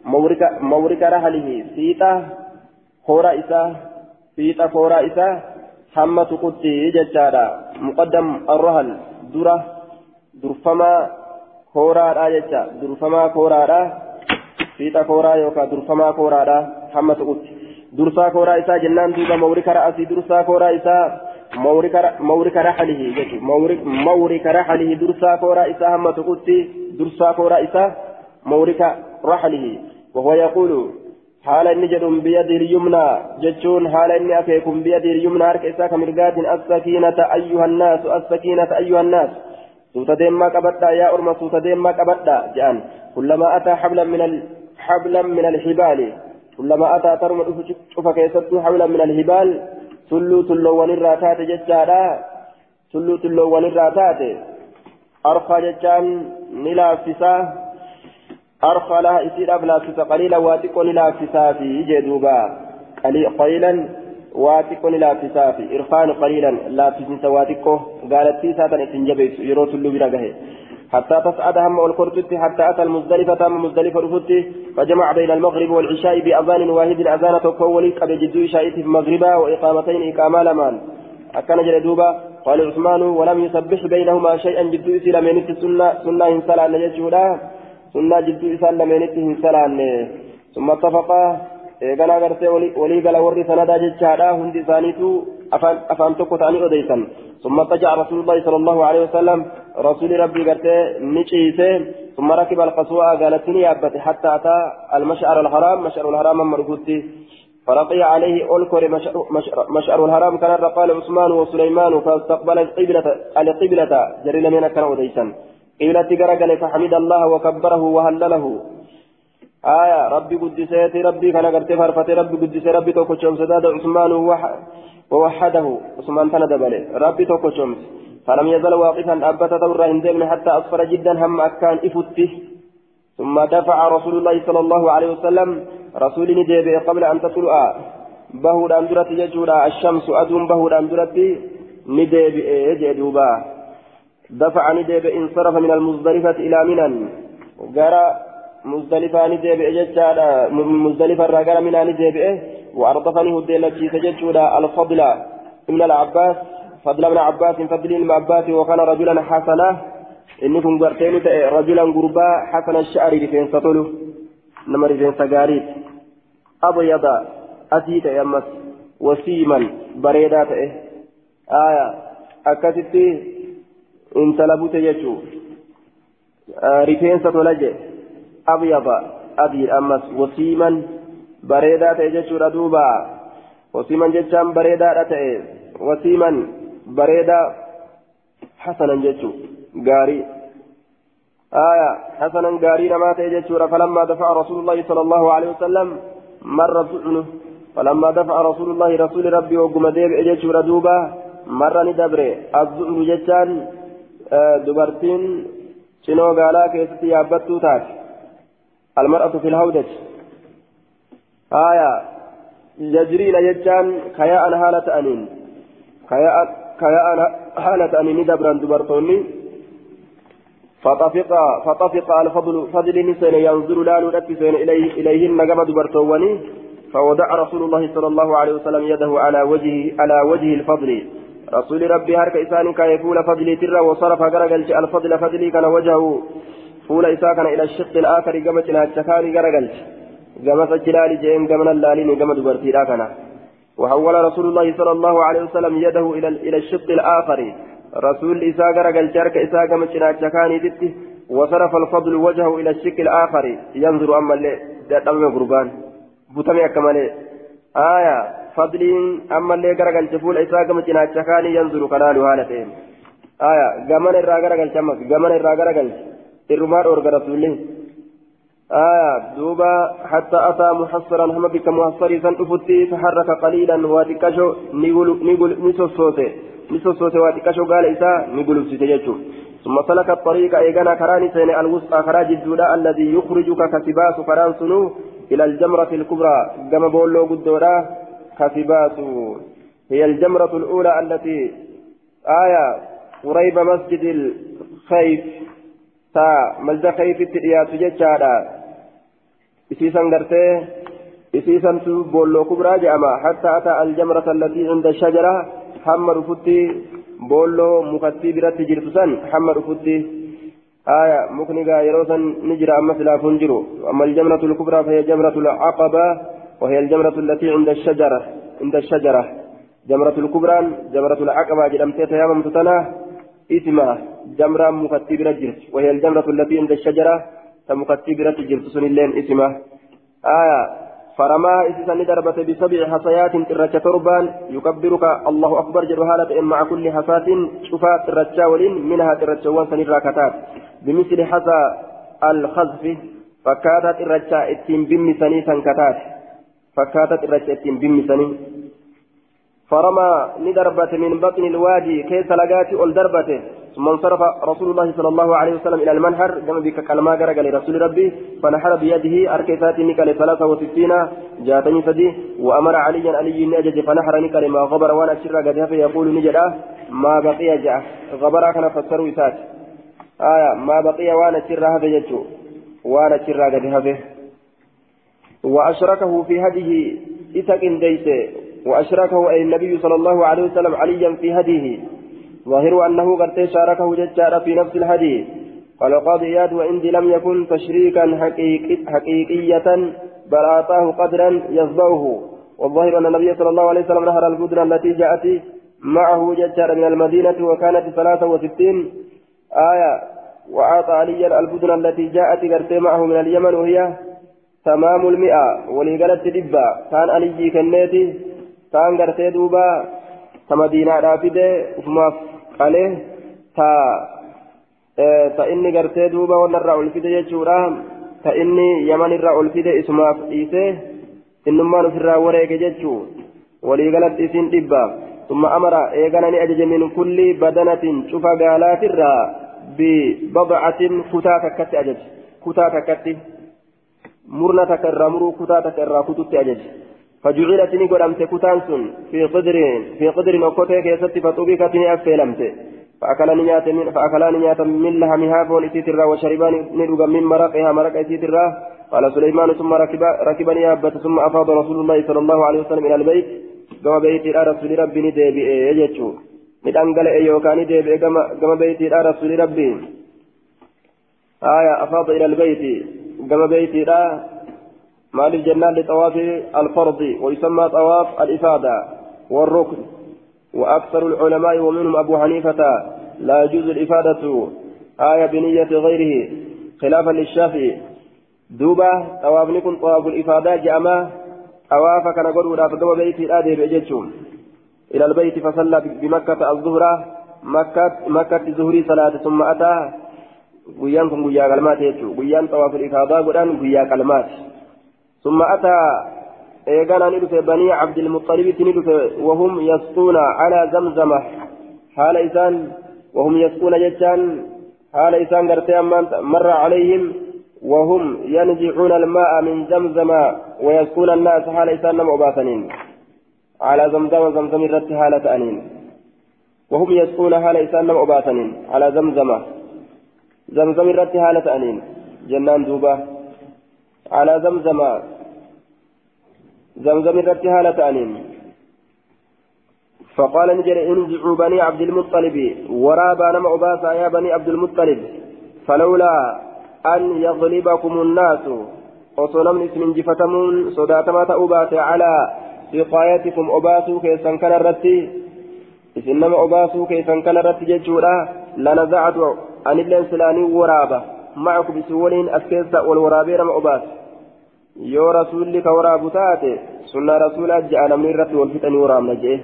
مورك مورك رحله سيتا. خورا إسا. سيتا خورا إسا. هم تقتي ججادا مقدم الرهل درة. درفما خورا راجتا درفما خورا را. fiixa kooraa yookaan durfamaa kooraadha hamma tuqutti dursaa kooraa isaa jennaan duuba mawrika ra'asii dursaa kooraa isaa mawrika raxalihi jechuudha mawrika raxalihi dursaa kooraa isaa hamma tuqutti dursaa kooraa isaa mawrika raxalihi وهو يقول حال إني جدهم بيدي اليمنى. جتشون حال إني أكيكم بيدي اليمنى. هرك إساك مرقات السكينة أيها الناس السكينة أيها الناس. سوتا ديما كبدا يا أرمى سوتا ديما كبدا جان. كلما أتى حبلا من. حبلا من الحبال كلما أتى ترمى شوف كيست حبلا من الهبال تلو تلو ونراتات ججالا تلو تلو ونراتات أرخى ججان نلافسا أرخى لها إسير أبلافسا قليلا واتقوا نلافسا في جدوبا قليلا واتقوا نلافسا في إرخان قليلا لافسا واتقوا قالت في ساتا إتنجبت يرو تلو برقه حتى تصعد هم والكرتت حتى أتى المزدلفة تام مزدلفة رفت فجمع بين المغرب والعشاء بأذان واحد أذان تكولي قد جدو في مغربا وإقامتين إقامة لمان. أكن جلدوبا قال عثمان ولم يسبح بينهما شيئا جدو إسلا منت سنة سنة إنسلا نججولا سنة جدو إسلا منت إنسلا ثم اتفقا eeganaa gartee walii gala warri sanadaa jechaadha hundi isaaniitu afaan tokko ta'anii odeysan ثم اتجع رسول الله صلى الله عليه وسلم رسول ربي قرتي نشيسه ثم ركب القصواء قالت يابت حتى أتى المشعر الحرام مشعر الحرام مرقوتي فرقي عليه ألكر مشعر الحرام كان قال عثمان وسليمان فاستقبل القبلة القبلة جري من كان وديسا. قبلة قرقل فحمد الله وكبره وهلله. آية ربي قدسيتي ربي كان قرتي فرفتي ربي قدسي ربي توكو سداد عثمان ووحده. عثمان تندبله ربي توكو فلم يزل واقفا أبت دورا هندمن حتى أصفر جدا هم أكان إفته ثم دفع رسول الله صلى الله عليه وسلم رسول نديبه قبل أن تطلع. بهود أندرت يجولا الشمس أدوم بهود أندرت نديبه جدوبا دفع نديبه انصرف من المزدلفة إلى منى. قرأ مزدلفة نديبه ججالا مزدلفة رقر منى نديبه وأرضفني هديلتي تججولا الفضل. ابن العباس فضل ابن عباس فضل ابن عباس وكان رجلا حسنا. إني كن قرتين رجلا قربا حسن الشعر رفين سطلو نما رفين سقاريت أبيض أتيت يمس وسيما بريدات آية. أكتت إن سلبوت يجو رفين سطلج أبيض أبي أمس وسيما بريدات يجو ردوبا. وسيما جتشام بريدات وسيما bareeda hasanan jechuu gaarii. آية حسنا قارين ما تيجتشورا فلما دفع رسول الله صلى الله عليه وسلم مر الزعن فلما دفع رسول الله رسول ربي وقم ديب اجتشورا دوبا مر ندبري الزعن جتان دبرتين شنو قالا كيستي يابتو تاك المرأة في الهودج آية يجرين جتان كياء هالة أنين كياء كياء حالة أن ندبرا دبرتوني. فطفق فطفق الفضل فضل نسين ينظر لا سين إليه إليهن كما دبرتوني. فوضع رسول الله صلى الله عليه وسلم يده على وجه على وجه الفضل. رسول ربي هرك إساني كان يفول فضلي ترى وصرف غرقل الفضل فضلي كان وجهه فول كان إلى الشق الآخر قمت إلى الشكاري غرقل قمت الجلال جين قمنا اللالين قمت برتي كان. وحول رسول الله صلى الله عليه وسلم يده إلى إلى الشق الآخر. رسول إساء غرقل شرك إلى الشكاني تتي وصرف الفضل وجهه إلى الشق الآخر. ينظر أما اللي دم قربان بتمي أكمله آية. فضلين أما اللي غرقل شفول إساء قمت إلى الشكاني ينظر كنال هالتين آية. قمن الرا غرقل شمس قمن الرا غرقل إرمار أورغ رسوله آية دوبا حتى أتى محصرا هم بك محصري سنتفتي فحرك قليلا واتكشو نقول نسوسوتي نسوسوتي واتكشو قال إساء نقول سيتججو ثم سلك الطريق أيقنا كراني سين الوسطى خراج الدولاء الذي يخرجك كسباس كران سنو إلى الجمرة الكبرى. كما بولو قدورا كسباس. هي الجمرة الأولى التي آية قريب مسجد الخيف. تا مسجد خيف التريات ججادا إسيسا قرتي إسيسا بولو كبرى جأما حتى أتى الجمرة التي عند الشجرة حمر فتي بولو مكتي برات جرتسان حمر فتي آية مكنيغا يروسا نجرى أما سلا فنجرو أما الجمرة الكبرى فهي جمرة العقبة وهي الجمرة التي عند الشجرة عند الشجرة جمرة الكبرى جمرة العقبة جرمتي تيامم تتنا اسمها جمرة مكتي برات جرت. وهي الجمرة التي عند الشجرة تمكتي برات جرت سنلين اسمها آية. فرما إسسان دربت بسبع حصيات ترجة تربان. يكبرك الله أكبر. جل هالة مع كل حصاة شفاء ترجة ولين منها ترجة وانسان الراكتات بمثل حصى الخزف فكاتت الرجة إتين بمسني سنكتات فكاتت الرجة إتين بمسني فرمى ندربت من بطن الوادي كيس لقاتي الدربته ثم انصرف رسول الله صلى الله عليه وسلم إلى المنحر. كما بك كلمة قرق لرسول ربي. فنحر بيده أركيسات نكال ثلاثة وستين. جاتني سدي. وأمر عليا علي نجد فنحر نكال ما غبر وأنا شر قد يقول نجد. ما بقي جاء. غبر كان فسروا إسات آية. ما بقي وأنا شر هذا يجو وأنا شر قد وأشركه في هذه إسك ديسه وأشركه أي النبي صلى الله عليه وسلم عليا في هديه. ظاهر أنه قد شاركه ججار في نفس الهدي. قال القاضي إياد وعندي لم يكن تشريكا حقيقي حقيقية بل أعطاه قدرا يصدعه والظاهر أن النبي صلى الله عليه وسلم نهر البدن التي جاءت معه ججار من المدينة وكانت ثلاثة وستين آية. وأعطى عليا البدن التي جاءت قرتي معه من اليمن وهي تمام المئة. ولقلت دبا كان علي كنيتي taan gartee duuba ta madiinaadhaa fide ufumaaf qalee ta ta inni gartee duuba wanarraa ol fide jechuudha ta inni yamanirraa ol fide isumaaf dhiise innummaan ofirraa wareege jechuu waliigalatti isin dhibba ثم أمر إيغانا أجج من كل بدنة شوف قالات الرا ببضعة كتا تكت أجج كتا تكت مرنا تكرر مرو كتا تكرر كتت أجج فجعلت نقدمت كتانس في قدر في قدر أكوتي كيست فطبقت أفلمت فأكلان نيات من فأكلان نيات من لحمها فون إسيترا وشربان ندوغا من مرقها مرق إسيترا قال سليمان ثم ركب ركبني يابت ثم أفاض رسول الله صلى الله عليه وسلم إلى البيت. كما بيت إلى رسول ربي ندبي يجتشو ندانقل أيوكا ندبي كما بيت إلى رسول ربي. آية أفاض إلى البيت. كما بيت إلى مال الجنة لطواف الفرض ويسمى طواف الإفادة والركن. وأكثر العلماء ومنهم أبو حنيفة لا يجوز الإفادة آية بنية غيره. خلافا للشافعي دوبا طواف نكون طواف الإفادة جاءما طواف كان قدوا لا فقام بيت الآدي بأجتشم إلى البيت فصلى بمكة الظهر مكة مكة الظهر صلاة ثم أتى. guyyaan kun guyyaa qalmaati jechuudha guyyaan xawaaful ifaadaa godhan guyyaa ثم أتى إيقانا ندفع بني عبد المطلب ندفع وهم يسقون على زمزم حال إسان وهم يسقون جتان. حال إسان قرتي مر عليهم وهم ينزعون الماء من زمزم ويسقون الناس حال إسان مؤباثنين على زمزم زمزم الرت حالة أنين. وهم يسقون حال إسان مؤباثنين على زمزم زمزم الرت حالة أنين. جنان دوبة. على زمزم. زمزم الرت هالة فقال نجر انزعوا بني عبد المطلب. ورابا نما أباسا يا بني عبد المطلب. فلولا أن يغلبكم الناس. وصنم اسم جفتمون. صداتما تأوبات على سقايتكم أباسو كيسان كان الرتي. إسنما أباسو كيسان كان الرتي ججورا. لنزعت أن اللين سلاني ورابا معكم بسولين أسكيسا والورابين ما أباس يو رسولي كورابو تاتي سنة رسولا جاء نمني الرتي والفتن ورامنا جيه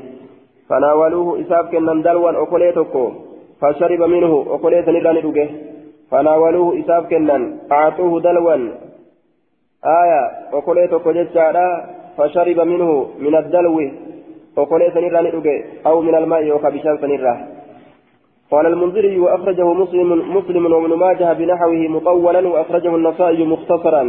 فناولوه إساب كنن دلوان أقوليتكو فشرب منه أقوليت نراني دوجه فناولوه إساب كنن أعطوه دلوان آية أقوليتكو جتشارا فشرب منه من الدلو أقوليت نراني دوجه أو من الماء وكبشان سنراه قال المنذري وأخرجه مسلم مسلم وابن ماجه بنحوه مطولا وأخرجه النسائي مختصرا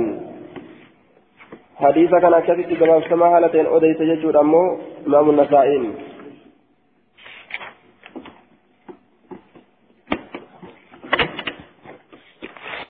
حديث كان كما سمع هالتين أوديت يجود أمه إمام النسائي